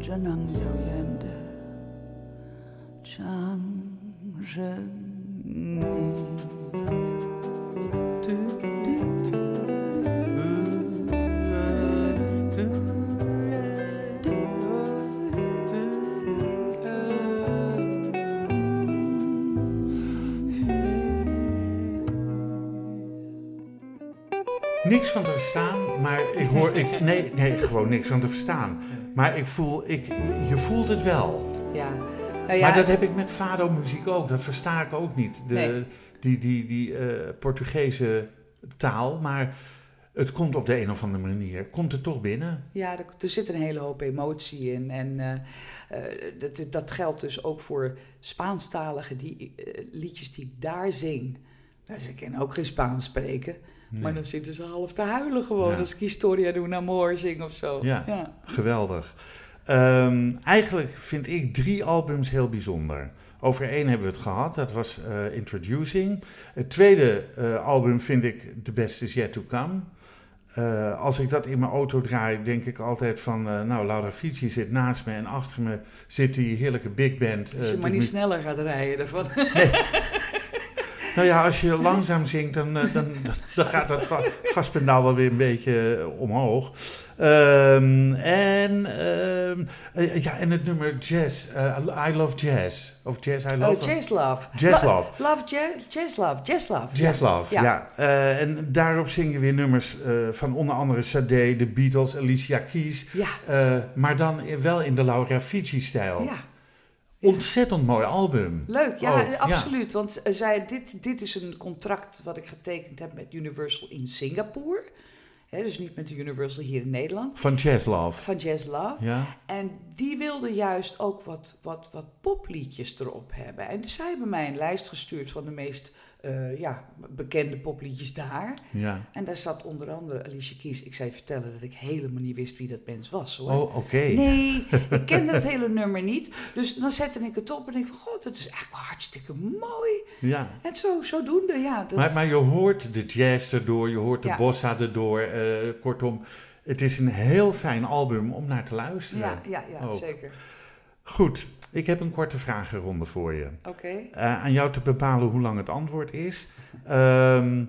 只能有 Niks van te verstaan, maar ik hoor... Ik, nee, nee, gewoon niks van te verstaan. Maar ik voel... Ik, je voelt het wel. Ja. Nou ja, maar dat heb ik met fado-muziek ook. Dat versta ik ook niet. De, Nee. Die, die, die eh, Portugese taal. Maar het komt op de een of andere manier. Komt het toch binnen? Ja, er, er zit een hele hoop emotie in. En eh, eh, dat, dat geldt dus ook voor Spaanstaligen die, liedjes die ik daar zing. Nou, ze kennen ook geen Spaans spreken. Maar dan zitten ze half te huilen gewoon Ja. als ik Historia de un Amor zing of zo. Ja. Geweldig. Ehm, eigenlijk vind ik drie albums heel bijzonder. Over één hebben we het gehad, dat was eh, Introducing. Het tweede eh, album vind ik The Best Is Yet To Come. Eh, als ik dat in mijn auto draai, denk ik altijd van... nou, Laura Fici zit naast me en achter me zit die heerlijke big band. Als je maar niet sneller gaat rijden daarvan. Nou ja, als je langzaam zingt, dan, eh, dan, dan gaat dat va- gaspedaal wel weer een beetje eh, omhoog. Ehm, en, ehm, eh, ja, en het nummer Jazz, I Love Jazz. Of Jazz, I Love... Oh, Jazz Love. Jazz Lo- Love. Love jazz, jazz Love. Jazz Love. Jazz ja. Love, ja. En daarop zing je weer nummers van onder andere Sade, de Beatles, Alicia Keys. Ja. Maar dan wel in de Laura Fici-stijl. Ja. Ontzettend mooi album. Leuk, ja, absoluut. Want eh, zij, dit, dit is een contract wat ik getekend heb met Universal in Singapore. Dus niet met de Universal hier in Nederland. Van Jazz Love. Van Jazz Love. Ja. En die wilde juist ook wat, wat, wat popliedjes erop hebben. En dus zij hebben mij een lijst gestuurd van de meest eh, ja, bekende popliedjes daar. ja. En daar zat onder andere Alicia Keys. Ik zei vertellen dat ik helemaal niet wist wie dat mens was hoor. Oh, oké. Nee, ik kende het hele nummer niet. Dus dan zette ik het op en ik van, god, dat is echt wel hartstikke mooi. Ja. En zo, zodoende, ja. Dat, Maar, maar je hoort de jazz erdoor, je hoort de Ja. bossa erdoor. eh, kortom, het is een heel fijn album om naar te luisteren. ja, ja, ja, Ook. zeker. Goed, ik heb een korte vragenronde voor je. Oké. Eh, aan jou te bepalen hoe lang het antwoord is. Ehm,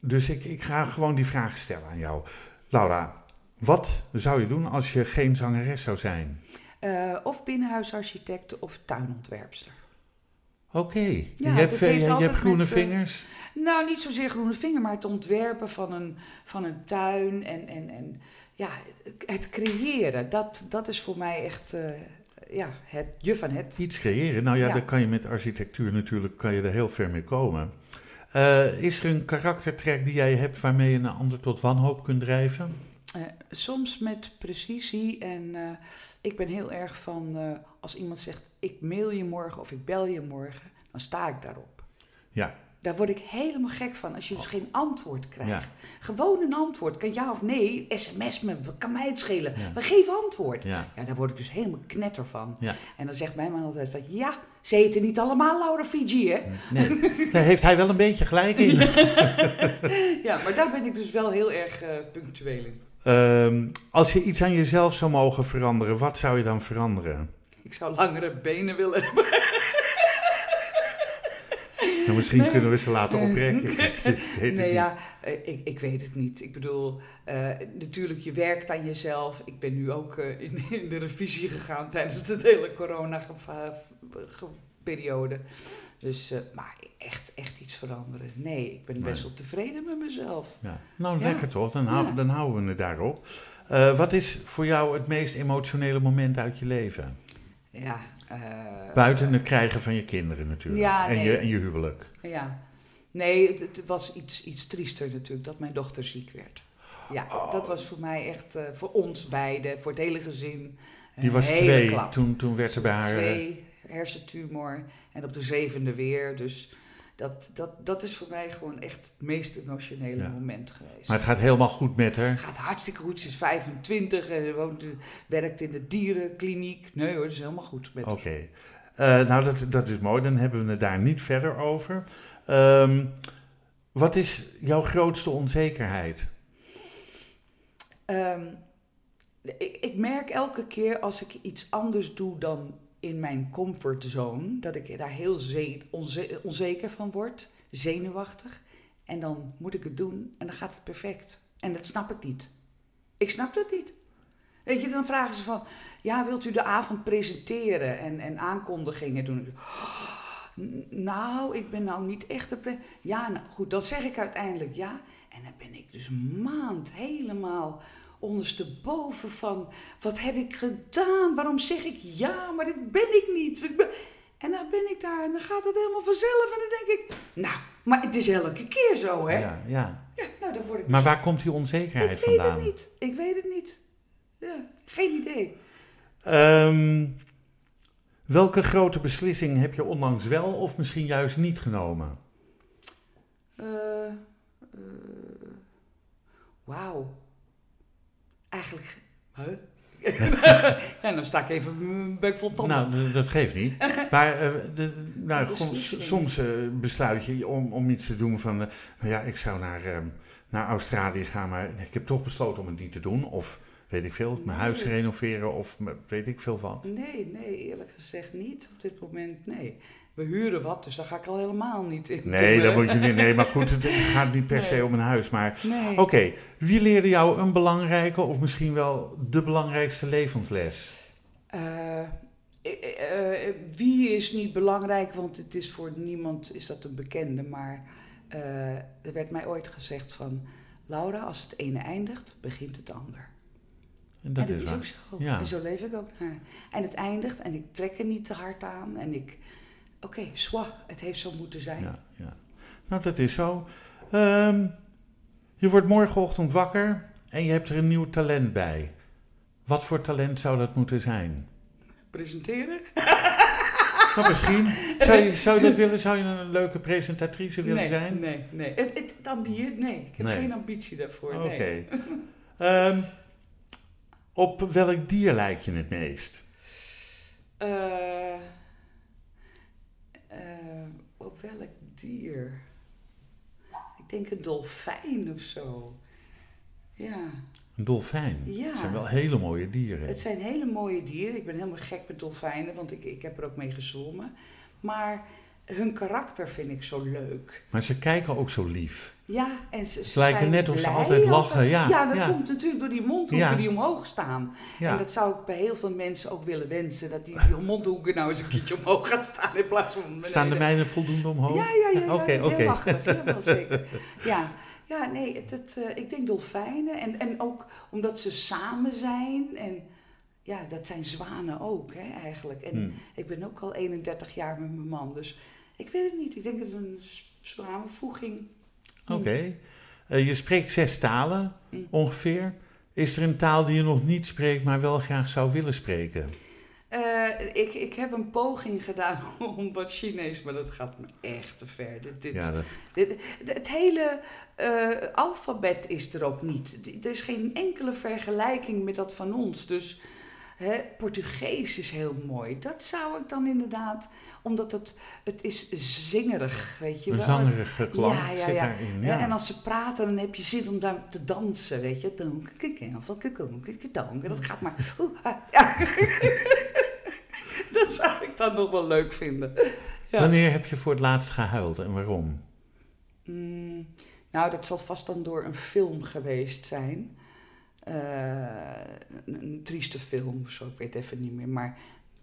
dus ik, ik ga gewoon die vragen stellen aan jou. Laura, wat zou je doen als je geen zangeres zou zijn? Eh, of binnenhuisarchitect of tuinontwerpster. Oké, je Ja, hebt, je, je hebt groene met, eh, vingers. Nou, niet zozeer groene vinger, maar het ontwerpen van een, van een tuin en, en, en ja, het creëren. Dat, dat is voor mij echt ja, het je van het. Iets creëren. Nou ja, Ja. daar kan je met architectuur natuurlijk kan je er heel ver mee komen. Eh, is er een karaktertrek die jij hebt waarmee je een ander tot wanhoop kunt drijven? Eh, soms met precisie en eh, ik ben heel erg van eh, als iemand zegt ik mail je morgen of ik bel je morgen, dan sta ik daarop. Ja, Daar word ik helemaal gek van als je dus geen antwoord krijgt. Ja. Gewoon een antwoord, kan ja of nee, sms me, kan mij het schelen. Ja. Maar geef antwoord. ja, Ja, daar word ik dus helemaal knetter van. ja. En dan zegt mijn man altijd van, ja, ze eten niet allemaal Laura Fiji, hè? Nee, daar heeft hij wel een beetje gelijk in. Ja, maar daar ben ik dus wel heel erg eh, punctueel in. Ehm, als je iets aan jezelf zou mogen veranderen, wat zou je dan veranderen? Ik zou langere benen willen hebben. Nou, misschien kunnen we ze laten oprekken. Nee, niet. ja, eh, ik, ik weet het niet. Ik bedoel, eh, natuurlijk, je werkt aan jezelf. Ik ben nu ook eh, in, in de revisie gegaan tijdens het hele corona geva- ge- periode. Dus, maar echt, echt iets veranderen. Nee, ik ben best wel tevreden met mezelf. Ja. Nou, Ja. lekker toch? Dan, hou- Ja. dan houden we het daarop. Wat is voor jou het meest emotionele moment uit je leven? Ja. Eh, Buiten het krijgen van je kinderen natuurlijk. Ja, en, je, en je huwelijk. Ja. Nee, het, het was iets, iets triester natuurlijk, dat mijn dochter ziek werd. Ja, Oh. dat was voor mij echt, eh, voor ons beiden, voor het hele gezin. Die was twee. klap. Toen, toen werd er bij haar... eh, Twee, hersentumor en op de zevende weer. Dus dat, dat, dat is voor mij gewoon echt het meest emotionele Ja. moment geweest. Maar het gaat helemaal goed met haar. Het gaat hartstikke goed. Ze is 25 en woont, werkt in de dierenkliniek. Nee hoor, dat is helemaal goed met haar. Oké. Eh, nou, dat, dat is mooi. Dan hebben we het daar niet verder over. Ehm, wat is jouw grootste onzekerheid? Ehm, ik, ik merk elke keer als ik iets anders doe dan in mijn comfortzone, dat ik daar heel ze- onze- onzeker van word, zenuwachtig. En dan moet ik het doen en dan gaat het perfect. En dat snap ik niet. Ik snap dat niet. Weet je, dan vragen ze van, ja, wilt u de avond presenteren en, en aankondigingen doen? Nou, ik ben nou niet echt pre- Ja, nou goed, dan zeg ik uiteindelijk ja. En dan ben ik dus maand helemaal ondersteboven van... Wat heb ik gedaan? Waarom zeg ik ja? Maar dit ben ik niet. En dan ben ik daar en dan gaat het helemaal vanzelf. En dan denk ik, nou, maar het is elke keer zo, hè? Ja, Ja, ja. nou, dan word ik... Maar waar komt die onzekerheid ik weet vandaan? het niet. Ik weet het niet. Ja, geen idee. Ehm, welke grote beslissing heb je onlangs wel of misschien juist niet genomen? Eh, Wauw. Eigenlijk. Huh? en dan sta ik even mijn bek vol tanden. Nou, dat geeft niet. Maar eh, de, nou, gewoon, soms eh, besluit je om, om iets te doen van... eh, nou ja, ik zou naar, ehm, naar Australië gaan, maar ik heb toch besloten om het niet te doen. Of weet ik veel, mijn huis renoveren of weet ik veel wat. Nee, nee, eerlijk gezegd niet op dit moment. Nee. We huren wat, dus daar ga ik al helemaal niet in. Nee, dat moet je niet. Nee, maar goed, het gaat niet per se om een huis. Maar Nee. oké, wie leerde jou een belangrijke of misschien wel de belangrijkste levensles? Eh, eh, eh, wie is niet belangrijk, want het is voor niemand is dat een bekende. Maar er werd mij ooit gezegd van... Laura, als het ene eindigt, begint het ander. En dat en is dat is waar. ook zo. Ja. En zo leef ik ook naar. En het eindigt en ik trek er niet te hard aan. En ik... Oké, swa, het heeft zo moeten zijn. Ja, ja. Nou, dat is zo. Ehm, je wordt morgenochtend wakker en je hebt er een nieuw talent bij. Wat voor talent zou dat moeten zijn? Presenteren? Nou, misschien. Zou je, zou je dat willen? Zou je een leuke presentatrice willen nee, zijn? Nee, nee. Het, het, het nee, ik heb Nee. geen ambitie daarvoor. Oké. Nee. Ehm, op welk dier lijk je het meest? Eh, eh, op welk dier? Ik denk een dolfijn of zo. Ja, Een dolfijn. Ja. Dat zijn wel hele mooie dieren. het zijn hele mooie dieren. Ik ben helemaal gek met dolfijnen, want ik, ik heb er ook mee gezwommen. Maar hun karakter vind ik zo leuk. Maar ze kijken ook zo lief. Ja, en ze, ze lijken zijn net of ze altijd lachen, ja, Ja, dat ja. komt natuurlijk door die mondhoeken Ja. die omhoog staan. Ja. En dat zou ik bij heel veel mensen ook willen wensen. Dat die, die mondhoeken nou eens een keertje omhoog gaan staan in plaats van beneden. Staan de mijnen voldoende omhoog? Ja, ja, ja. Oké, heel oké. lachig, ja, wel zeker. Ja, ja nee, het, het, eh, ik denk dolfijnen. En, en ook omdat ze samen zijn. En ja, dat zijn zwanen ook, hè, eigenlijk. En Hmm. ik ben ook al 31 jaar met mijn man, dus ik weet het niet. Ik denk dat het een samenvoeging... Oké. Eh, je spreekt zes talen Mm. ongeveer. Is er een taal die je nog niet spreekt, maar wel graag zou willen spreken? Eh, ik, ik heb een poging gedaan om wat Chinees, maar dat gaat me echt te ver. Dit, dit, Ja, dat, dit- het hele eh, alfabet is er ook niet. Er is geen enkele vergelijking met dat van ons. Dus Portugees is heel mooi. Dat zou ik dan inderdaad, omdat het, het is zingerig, weet je een wel. zangerige klank Ja, ja, zit ja. daarin. Ja. En als ze praten, dan heb je zin om daar te dansen, weet je. En dat gaat maar... ah, ja. Dat zou ik dan nog wel leuk vinden. Wanneer heb je voor het laatst gehuild en waarom? Mm, nou, dat zal vast dan door een film geweest zijn. Eh, een, trieste film zo, ik weet even niet meer. Maar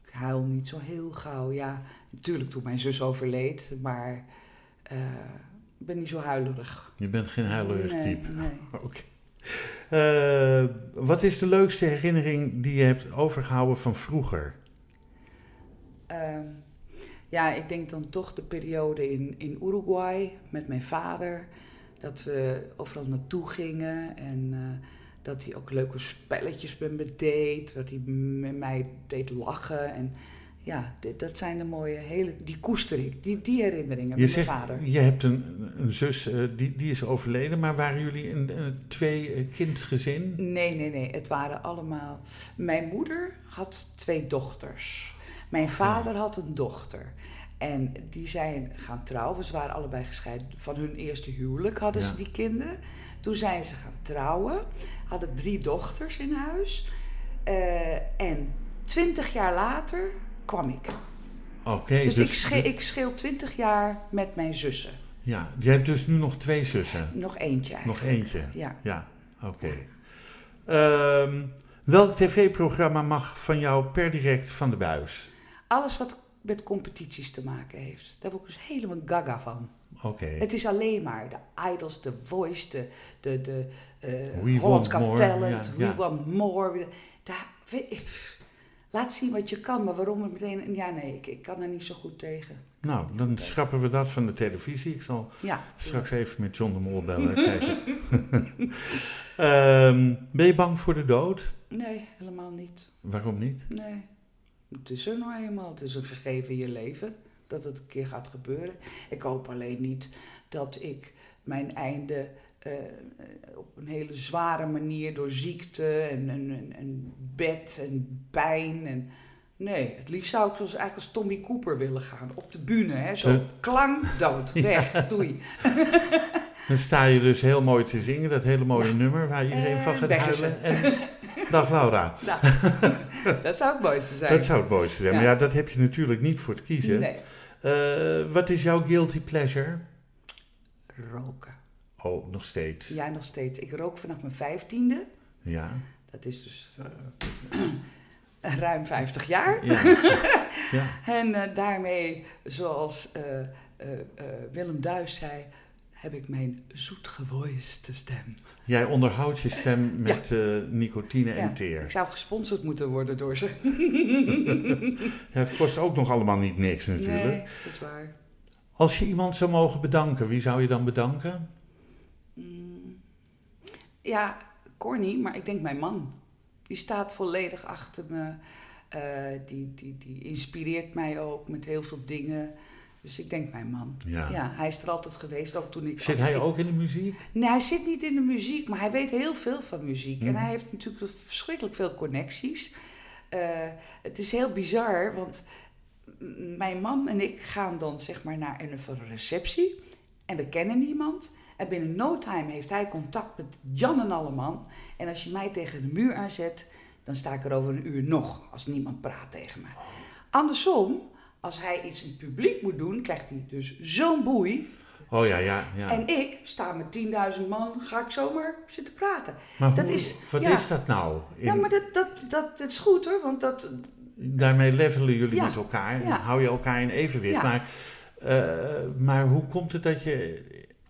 ik huil niet zo heel gauw. Ja, natuurlijk toen mijn zus overleed, maar eh, ik ben niet zo huilerig. Je bent geen huilerig nee, type. Nee. Oké. Eh, wat is de leukste herinnering die je hebt overgehouden van vroeger? Ehm, ja, ik denk dan toch de periode in, in Uruguay met mijn vader. Dat we overal naartoe gingen en dat hij ook leuke spelletjes met me deed. Dat hij met mij deed lachen. En ja, dit, dat zijn de mooie, hele, die koester ik, die, die herinneringen Je met zegt, mijn vader. je hebt een, een zus, eh, die, die is overleden, maar waren jullie een, een twee eh, kindsgezin? Nee, nee, nee. Het waren allemaal. Mijn moeder had twee dochters. Mijn vader had een dochter. En die zijn gaan trouwen. Ze waren allebei gescheiden. Van hun eerste huwelijk hadden ze die kinderen. Toen zijn ze gaan trouwen. Hadden drie dochters in huis. Eh, en twintig jaar later kwam ik. Oké, Dus, ik, sche- ik scheel twintig jaar met mijn zussen. Ja, je hebt dus nu nog twee zussen. Nog eentje Nog eigenlijk. eentje. Ja. Ja, oké. Ehm, welk tv-programma mag van jou per direct van de buis? Alles wat met competities te maken heeft. Daar word ik dus helemaal gaga van. Het is alleen maar de Idols, de Voice, de, de, de Hollands Want Got More, Talent, We. Want More. Daar, laat zien wat je kan, maar waarom het meteen... Ja, nee, ik, ik kan er niet zo goed tegen. Nou, dan schrappen we dat van de televisie. Ik zal Ja, straks even met John de Mol bellen. kijken. Ehm, ben je bang voor de dood? nee, helemaal niet. Waarom niet? Nee, het is er nou eenmaal. Het is een gegeven in je leven dat het een keer gaat gebeuren. Ik hoop alleen niet dat ik mijn einde eh, op een hele zware manier door ziekte en, en, bed en pijn en... Nee, het liefst zou ik zoals, eigenlijk als Tommy Cooper willen gaan. Op de bühne, hè. Zo, klang, dood, weg, doei. Dan sta je dus heel mooi te zingen, dat hele mooie nummer waar iedereen En van gaat weg is huilen. En dag Laura. Nou, dat zou het mooiste zijn. Dat zou het mooiste zijn. Ja. Maar ja, dat heb je natuurlijk niet voor te kiezen. Nee, Eh, wat is jouw guilty pleasure? roken. Oh, nog steeds. Ja, nog steeds. Ik rook vanaf mijn vijftiende. Ja. Dat is dus eh, ruim 50 jaar. Ja. ja. En eh, daarmee, zoals Willem Duis zei, heb ik mijn zoetgevoiste stem. Jij onderhoudt je stem met eh, nicotine en Ja, teer. Ik zou gesponsord moeten worden door ze. Ja, het kost ook nog allemaal niet niks natuurlijk. Nee, dat is waar. Als je iemand zou mogen bedanken, wie zou je dan bedanken? Mm. Ja, Corny, maar ik denk mijn man. Die staat volledig achter me. Eh, die, die, die inspireert mij ook met heel veel dingen. Dus ik denk mijn man. Ja. Ja, hij is er altijd geweest, ook toen ik... Zit hij ik- ook in de muziek? Nee, hij zit niet in de muziek, maar hij weet heel veel van muziek. En Mhm. hij heeft natuurlijk verschrikkelijk veel connecties. Eh, het is heel bizar, want mijn man en ik gaan dan zeg maar naar een receptie. En we kennen niemand. En binnen no time heeft hij contact met Jan en Alleman. En als je mij tegen de muur aanzet, dan sta ik er over een uur nog. Als niemand praat tegen mij. Andersom, als hij iets in het publiek moet doen, krijgt hij dus zo'n boei. Oh ja, ja. ja. En ik sta met 10.000 man, ga ik zomaar zitten praten. maar dat hoe- is- wat ja. is dat nou? In- Ja, maar dat, dat, dat, dat is goed hoor, want dat... Daarmee levelen jullie Ja. met elkaar en hou je elkaar in evenwicht. Maar, eh, maar hoe komt het dat je,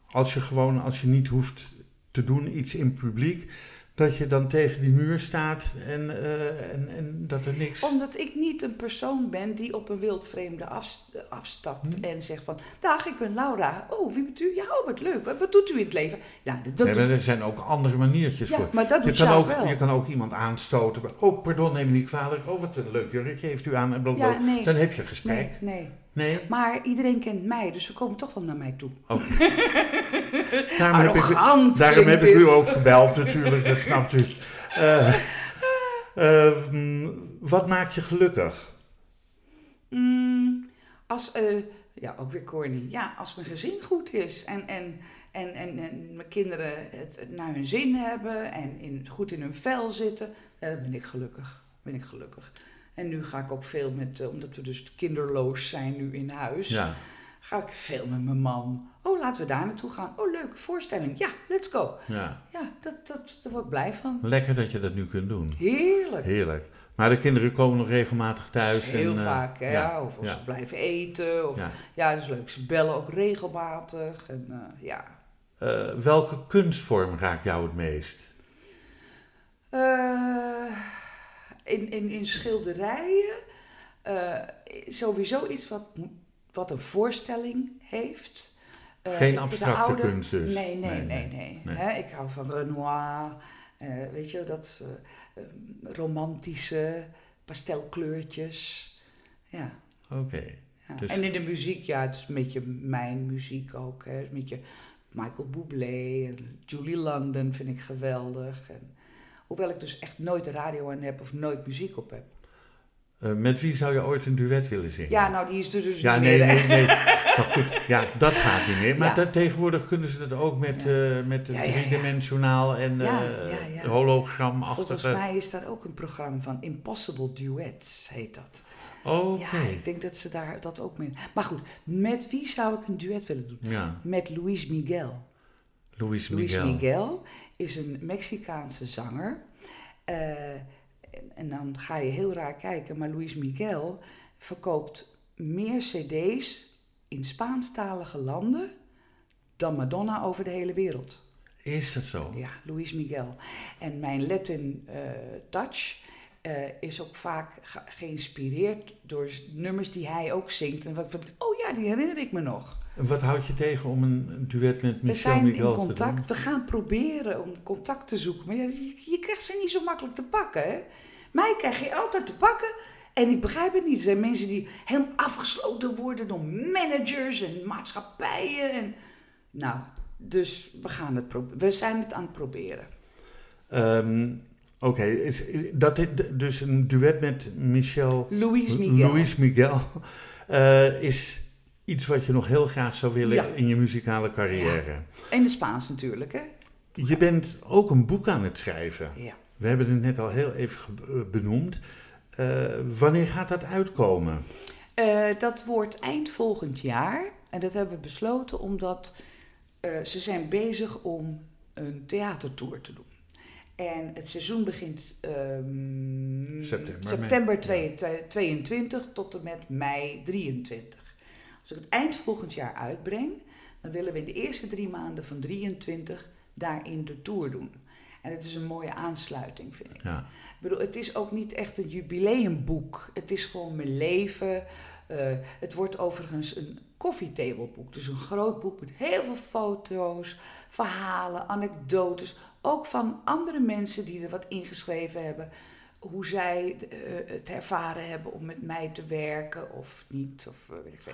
als je gewoon, als je niet hoeft te doen iets in publiek, dat je dan tegen die muur staat en, eh, en, en dat er niks... Omdat ik niet een persoon ben die op een wildvreemde afs- afstapt Hm. en zegt van... Dag, ik ben Laura. Oh, wie bent u? Ja, oh, wat leuk. Wat, wat doet u in het leven? Ja, dat, Nee, maar er zijn ook andere maniertjes ja voor. maar dat Je kan, ook, wel. je kan ook iemand aanstoten. Oh, pardon, neem me niet kwalijk. Oh, wat een leuk jurkje heeft u aan. En. Ja, nee. Dan heb je gesprek. nee. Nee? Maar iedereen kent mij, dus ze komen toch wel naar mij toe. Oké. daarom heb ik, daarom heb ik u ook gebeld natuurlijk, dat snapt u. Eh, eh, mm, wat maakt je gelukkig? Mm, als, eh, ja, ook weer corny. Ja, als mijn gezin goed is en, en, en, en, en mijn kinderen het, naar hun zin hebben en in, goed in hun vel zitten, dan ben ik gelukkig. Ben ik gelukkig. En nu ga ik ook veel met, eh, omdat we dus kinderloos zijn nu in huis, Ja, Ga ik veel met mijn man. Oh, laten we daar naartoe gaan. Oh, leuke voorstelling. Ja, let's go. Ja. Ja, dat, dat, daar word ik blij van. Lekker dat je dat nu kunt doen. Heerlijk. Heerlijk. Maar de kinderen komen nog regelmatig thuis. Heel en, eh, vaak, hè? ja, Of, of ja, ze blijven eten. Of, ja. ja. dat is leuk. Ze bellen ook regelmatig. En, eh, ja. Welke kunstvorm raakt jou het meest? Eh, in, in, in schilderijen eh, sowieso iets wat, wat een voorstelling heeft. Eh, Geen abstracte oude- kunst dus? Nee, nee, Nee, nee, ik hou van Renoir, eh, weet je, dat eh, eh, romantische pastelkleurtjes. Ja. Oké. ja. Dus- En in de muziek, ja, het is een beetje mijn muziek ook. Hè. Het is Een beetje Michael Bublé en Julie London vind ik geweldig. En, hoewel ik dus echt nooit de radio aan heb of nooit muziek op heb. Eh, met wie zou je ooit een duet willen zingen? Ja, nou, die is er dus Ja, niet nee, meer. nee, nee. Maar goed, ja, dat gaat niet meer. Maar Ja. dat, tegenwoordig kunnen ze dat ook met, Ja. eh met Ja, driedimensionaal en ja. hologramachtige... Volgens mij is daar ook een programma van. Impossible Duets heet dat. Oké. Ja, ik denk dat ze daar dat ook mee... Maar goed, met wie zou ik een duet willen doen? Ja, Met Luis Miguel. Luis Luis Miguel. Is een Mexicaanse zanger. Eh, en, en dan ga je heel raar kijken, maar Luis Miguel verkoopt meer CD's in Spaanstalige landen dan Madonna over de hele wereld. Is dat zo? Ja, Luis Miguel. En mijn Latin eh, touch eh, is ook vaak ge- geïnspireerd door nummers die hij ook zingt. En wat oh ja, die herinner ik me nog. Wat houd je tegen om een duet met We Michel zijn Miguel in te doen? contact. We gaan proberen om contact te zoeken. Maar ja, je, je krijgt ze niet zo makkelijk te pakken. Hè? Mij krijg je altijd te pakken. En ik begrijp het niet. Er zijn mensen die helemaal afgesloten worden door managers en maatschappijen. En... Nou, dus we, gaan het we zijn het aan het proberen. Ehm, Oké, is- is- dat dus een duet met Michel... Luis Miguel. Luis Miguel eh, is iets wat je nog heel graag zou willen Ja. in je muzikale carrière. In de Spaans natuurlijk, hè? Je bent ook een boek aan het schrijven. Ja. We hebben het net al heel even eh, benoemd. Eh, wanneer gaat dat uitkomen? Eh, dat wordt eind volgend jaar. En dat hebben we besloten omdat eh, ze zijn bezig om een theatertour te doen. En het seizoen begint ehm, September, september mei. 22 22 tot en met mei 23. Als ik het eind volgend jaar uitbreng, dan willen we in de eerste drie maanden van 23 daarin de tour doen. En het is een mooie aansluiting, vind ik. Ja. Ik bedoel, het is ook niet echt een jubileumboek. Het is gewoon mijn leven. Eh, het wordt overigens een koffietableboek. Dus een groot boek met heel veel foto's, verhalen, anekdotes. Ook van andere mensen die er wat ingeschreven hebben. Hoe zij eh, het ervaren hebben om met mij te werken of niet. Of eh, weet ik veel.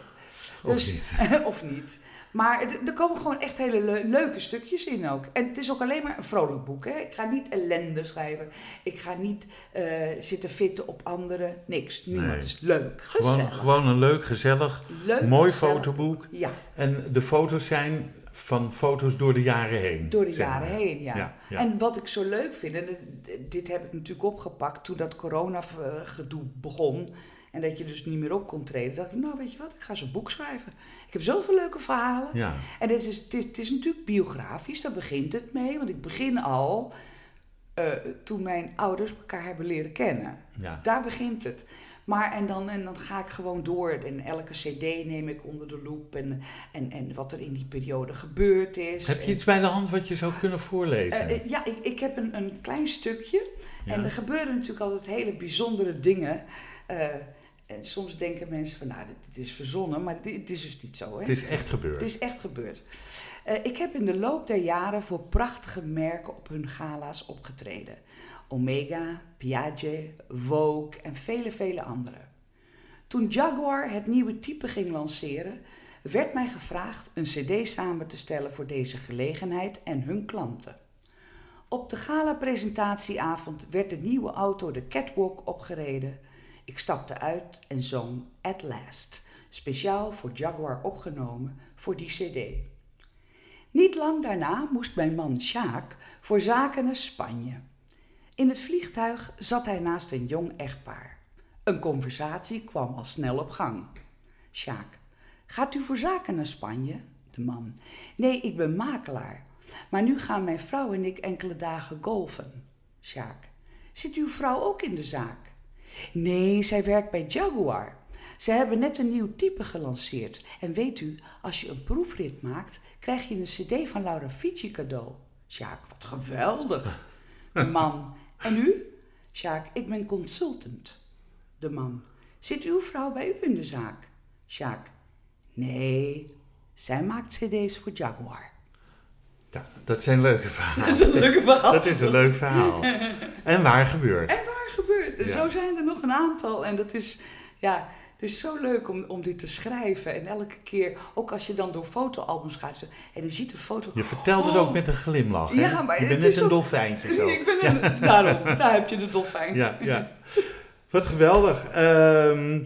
Of Dus- niet? of niet. Maar er- komen gewoon echt hele leu- leuke stukjes in ook. En het is ook alleen maar een vrolijk boek. Hè? Ik ga niet ellende schrijven. Ik ga niet eh, zitten fitten op anderen. Niks. Niemand Nee. is leuk. Gewoon, Gezellig. gewoon een leuk, gezellig, leuk, mooi gezellig. fotoboek. Ja, En de foto's zijn van foto's door de jaren heen. door de jaren maar. heen, ja. Ja, ja. En wat ik zo leuk vind, en dit- heb ik natuurlijk opgepakt toen dat corona-gedoe begon. En dat je dus niet meer op kon treden. dacht ik, nou weet je wat, ik ga zo'n boek schrijven. Ik heb zoveel leuke verhalen. Ja, En het is, het, is, het is natuurlijk biografisch, daar begint het mee. Want ik begin al eh, toen mijn ouders elkaar hebben leren kennen. ja. Daar begint het. Maar en dan, en dan ga ik gewoon door. En elke cd neem ik onder de loep. En, en, en wat er in die periode gebeurd is. Heb je iets bij de hand wat je zou kunnen voorlezen? eh, eh, ja, ik, ik heb een, een klein stukje. Ja. En er gebeuren natuurlijk altijd hele bijzondere dingen. Eh, en soms denken mensen van, nou, dit, is verzonnen. Maar dit, het is dus niet zo, hè? Het is echt gebeurd. Het is echt gebeurd. Ik heb in de loop der jaren voor prachtige merken op hun gala's opgetreden. Omega, Piaget, Vogue en vele, vele andere. Toen Jaguar het nieuwe type ging lanceren, werd mij gevraagd een cd samen te stellen voor deze gelegenheid en hun klanten. Op de gala-presentatieavond werd de nieuwe auto de catwalk opgereden. Ik stapte uit en zong At Last, speciaal voor Jaguar opgenomen voor die cd. Niet lang daarna moest mijn man Sjaak voor zaken naar Spanje. In het vliegtuig zat hij naast een jong echtpaar. Een conversatie kwam al snel op gang. Sjaak, Gaat u voor zaken naar Spanje? De man. Nee, ik ben makelaar. Maar nu gaan mijn vrouw en ik enkele dagen golfen. Sjaak. Zit uw vrouw ook in de zaak? Nee, zij werkt bij Jaguar. Ze hebben net een nieuw type gelanceerd. En weet u, als je een proefrit maakt, krijg je een cd van Laura Fiji cadeau. Sjaak, wat geweldig. De man. En u? Sjaak, ik ben consultant. De man. Zit uw vrouw bij u in de zaak? Sjaak. Nee, zij maakt cd's voor Jaguar. Ja, dat zijn leuke verhalen. Dat is een leuke verhaal. Dat is een leuk verhaal. En waar gebeurt? En waar gebeurt? Ja. Zo zijn er nog een aantal. En dat is, ja, het is zo leuk om, om dit te schrijven. En elke keer, ook als je dan door fotoalbums gaat en je ziet een foto. Je vertelt het ook met een glimlach. Hè? Oh. Ja, maar je bent net een ook- dolfijntje zo. Ik ben een, daarom, daar heb je de dolfijn. Ja, ja. Wat geweldig. Ehm,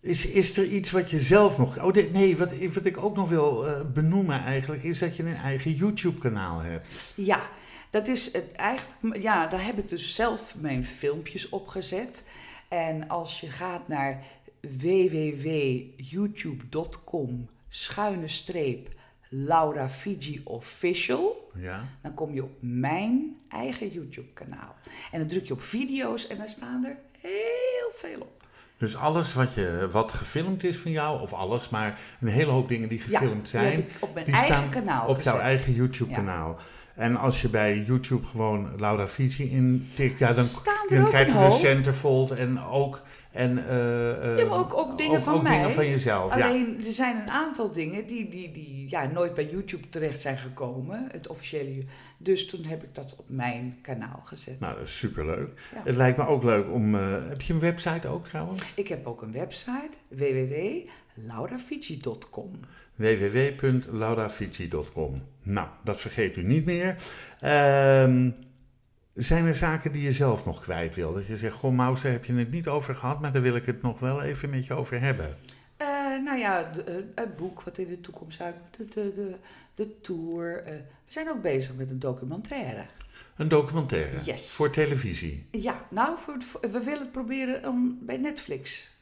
is, is er iets wat je zelf nog... Oh, dit- nee, wat, wat ik ook nog wil eh, benoemen eigenlijk... is dat je een eigen YouTube-kanaal hebt. Ja, dat is het eigenlijk. Ja, daar heb ik dus zelf mijn filmpjes opgezet. En als je gaat naar www.youtube.com schuine streep Laura Fiji Official, Ja. dan kom je op mijn eigen YouTube kanaal. En dan druk je op video's en daar staan er heel veel op. Dus alles wat, je, wat gefilmd is van jou... of alles, maar een hele hoop dingen die Ja, gefilmd die zijn... op mijn die eigen staan kanaal op jouw eigen YouTube-kanaal. En als je bij YouTube gewoon Laura Fiji intikt... Ja, dan, dan krijg je een de centerfold en ook... En, eh, eh, Ja, maar ook, ook dingen ook, van ook mij. dingen van jezelf, ja. Alleen, er zijn een aantal dingen die, die, die ja, nooit bij YouTube terecht zijn gekomen. Het officiële. Dus toen heb ik dat op mijn kanaal gezet. Nou, dat is superleuk. Ja. Het lijkt me ook leuk om... eh, heb je een website ook trouwens? Ik heb ook een website, www.laurafiji.com. www.laurafiji.com Nou, dat vergeet u niet meer. Ehm, zijn er zaken die je zelf nog kwijt wil? Dat je zegt, goh Maus, daar heb je het niet over gehad... maar daar wil ik het nog wel even met je over hebben. Eh, nou ja, eh, het boek wat in de toekomst uitkomt, de, de, de, de tour. eh, we zijn ook bezig met een documentaire. Een documentaire Yes. voor televisie. Ja, nou, voor, voor- we willen het proberen om bij Netflix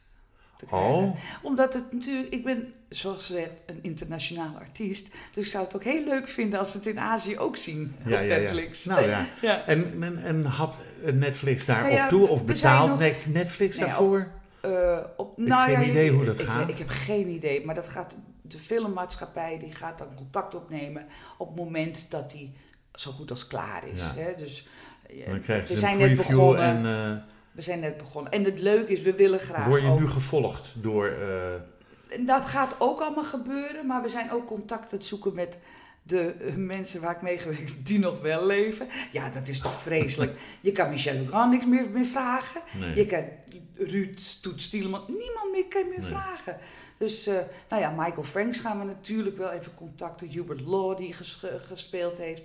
te krijgen. Oh, Omdat het natuurlijk, ik ben zoals gezegd een internationaal artiest. Dus ik zou het ook heel leuk vinden als ze het in Azië ook zien ja, op ja, ja. Netflix. Nou ja. Ja. En, en, en had Netflix daarop Nou toe? Of betaalt nog- Netflix Nee, daarvoor? Eh, op, heb nou geen idee hoe dat ik, gaat. Ik heb geen idee, maar dat gaat de filmmaatschappij die gaat dan contact opnemen op het moment dat die zo goed als klaar is. Hè? Dus eh, Dan krijgen ze een preview en eh, We zijn net begonnen. En het leuke is, we willen graag word je ook- nu gevolgd door... eh, Dat gaat ook allemaal gebeuren, maar we zijn ook contact aan het zoeken met de eh, mensen waar ik mee gewerkt heb, die nog wel leven. Ja, dat is toch vreselijk. Je kan Michel Legrand niks meer, meer vragen. nee. Je kan Ruud Toet Stieleman, niemand meer kan meer Nee. vragen. Dus, eh, nou ja, Michael Franks gaan we natuurlijk wel even contacten. Hubert Law, die ges- ge- gespeeld heeft.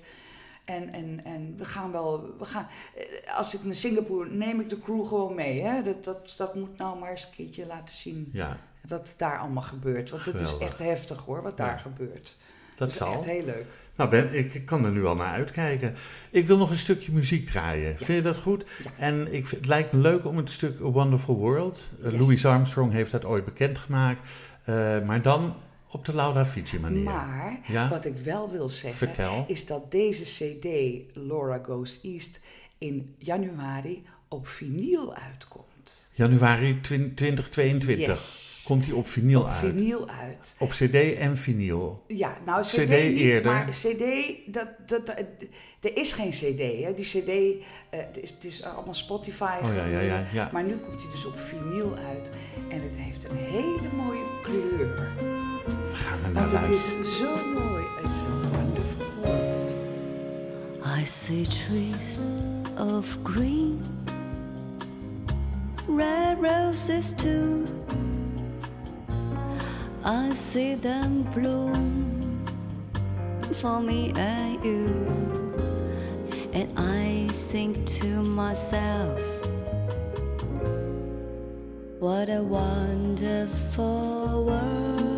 En, en, en we gaan wel, we gaan, eh, als ik naar Singapore neem ik de crew gewoon mee. Hè? Dat, dat, dat moet nou maar eens een keertje laten zien Ja, wat daar allemaal gebeurt. Want het is echt heftig hoor, wat Ja. daar gebeurt. dat is echt heel leuk. Nou Ben, ik ik kan er nu al naar uitkijken. Ik wil nog een stukje muziek draaien. Vind je dat goed? Ja. En ik, vind- het lijkt me leuk om het stuk A Wonderful World. Yes. Louis Armstrong heeft dat ooit bekendgemaakt. eh, maar dan op de Laura Fiji manier. Maar Ja? wat ik wel wil zeggen, Vertel. is dat deze CD, Laura Goes East, in januari op vinyl uitkomt. Januari 20- 2022 Yes. komt hij op vinyl op uit. vinyl uit. Op cd en vinyl. Ja, nou, CD, CD niet, eerder. maar CD, dat, dat, dat- er is geen CD. Hè. Die CD, eh, het, is, het is allemaal Spotify. Oh ja, ja, ja. ja. Maar nu komt hij dus op vinyl uit. En het heeft een hele mooie kleur. We gaan er naar Want het is zo mooi. It's a wonderful world. I see trees of green, red roses too. I see them bloom for me and you. And I think to myself, what a wonderful world.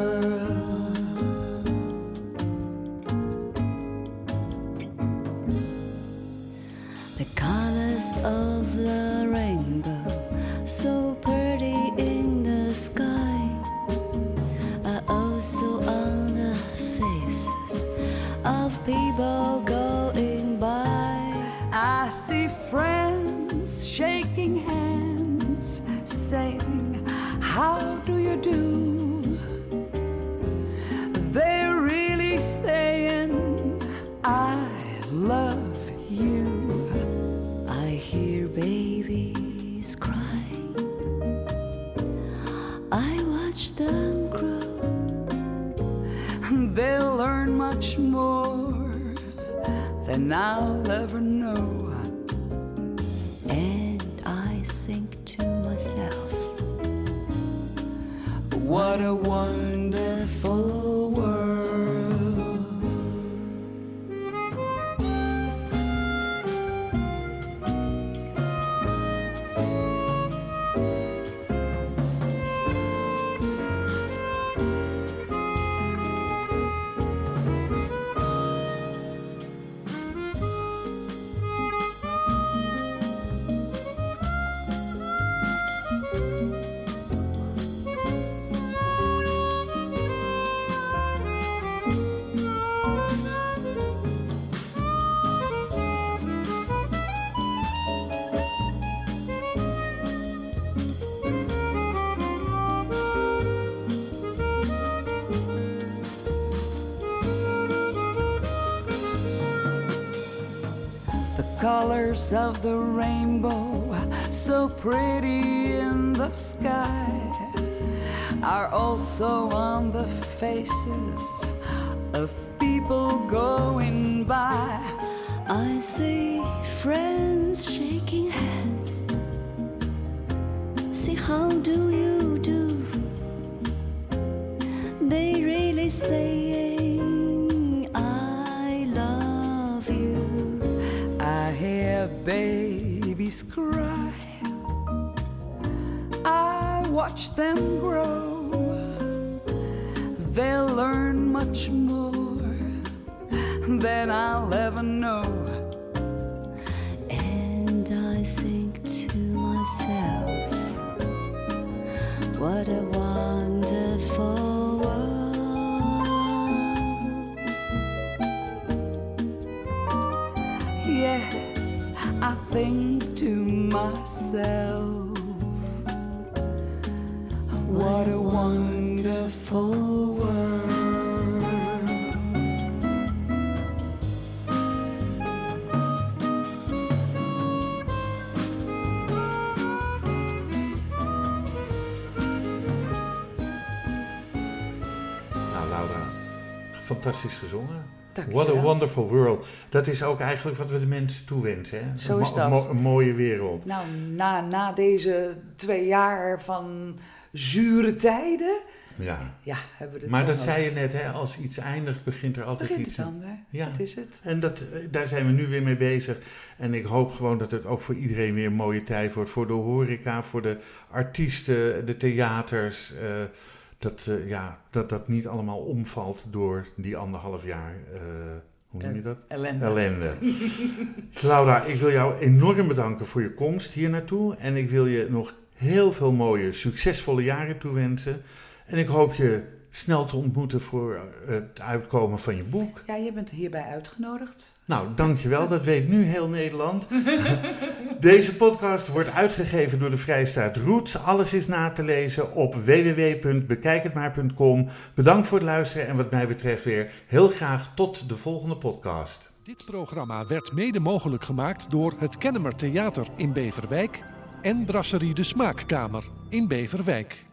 Of the rainbow, so colors of the rainbow, so pretty in the sky, are also on the faces than I'll ever know. And I think to myself, what a fantastisch gezongen. What a wonderful world. Dat is ook eigenlijk wat we de mensen toewensen. Hè? Zo Een is dat. mo- een mooie wereld. Nou, na, na deze twee jaar van zure tijden, Ja. ja, hebben we Maar dat zei je net, hè? als iets eindigt, begint er altijd Begint iets het aan. ander. Ja. Dat is het. En dat, eh, daar zijn we nu weer mee bezig. En ik hoop gewoon dat het ook voor iedereen weer een mooie tijd wordt. Voor de horeca, voor de artiesten, de theaters. eh, dat, eh, ja, dat dat niet allemaal omvalt door die anderhalf jaar. eh, hoe noem je dat? Ellende. Ellende. Laura, ik wil jou enorm bedanken voor je komst hier naartoe. En ik wil je nog heel veel mooie, succesvolle jaren toewensen. En ik hoop je snel te ontmoeten voor het uitkomen van je boek. Ja, je bent hierbij uitgenodigd. Nou, dankjewel. Dat weet nu heel Nederland. Deze podcast wordt uitgegeven door de Vrijstaat Roots. Alles is na te lezen op www.bekijkhetmaar.com. Bedankt voor het luisteren en wat mij betreft weer heel graag tot de volgende podcast. Dit programma werd mede mogelijk gemaakt door het Kennemer Theater in Beverwijk en Brasserie de Smaakkamer in Beverwijk.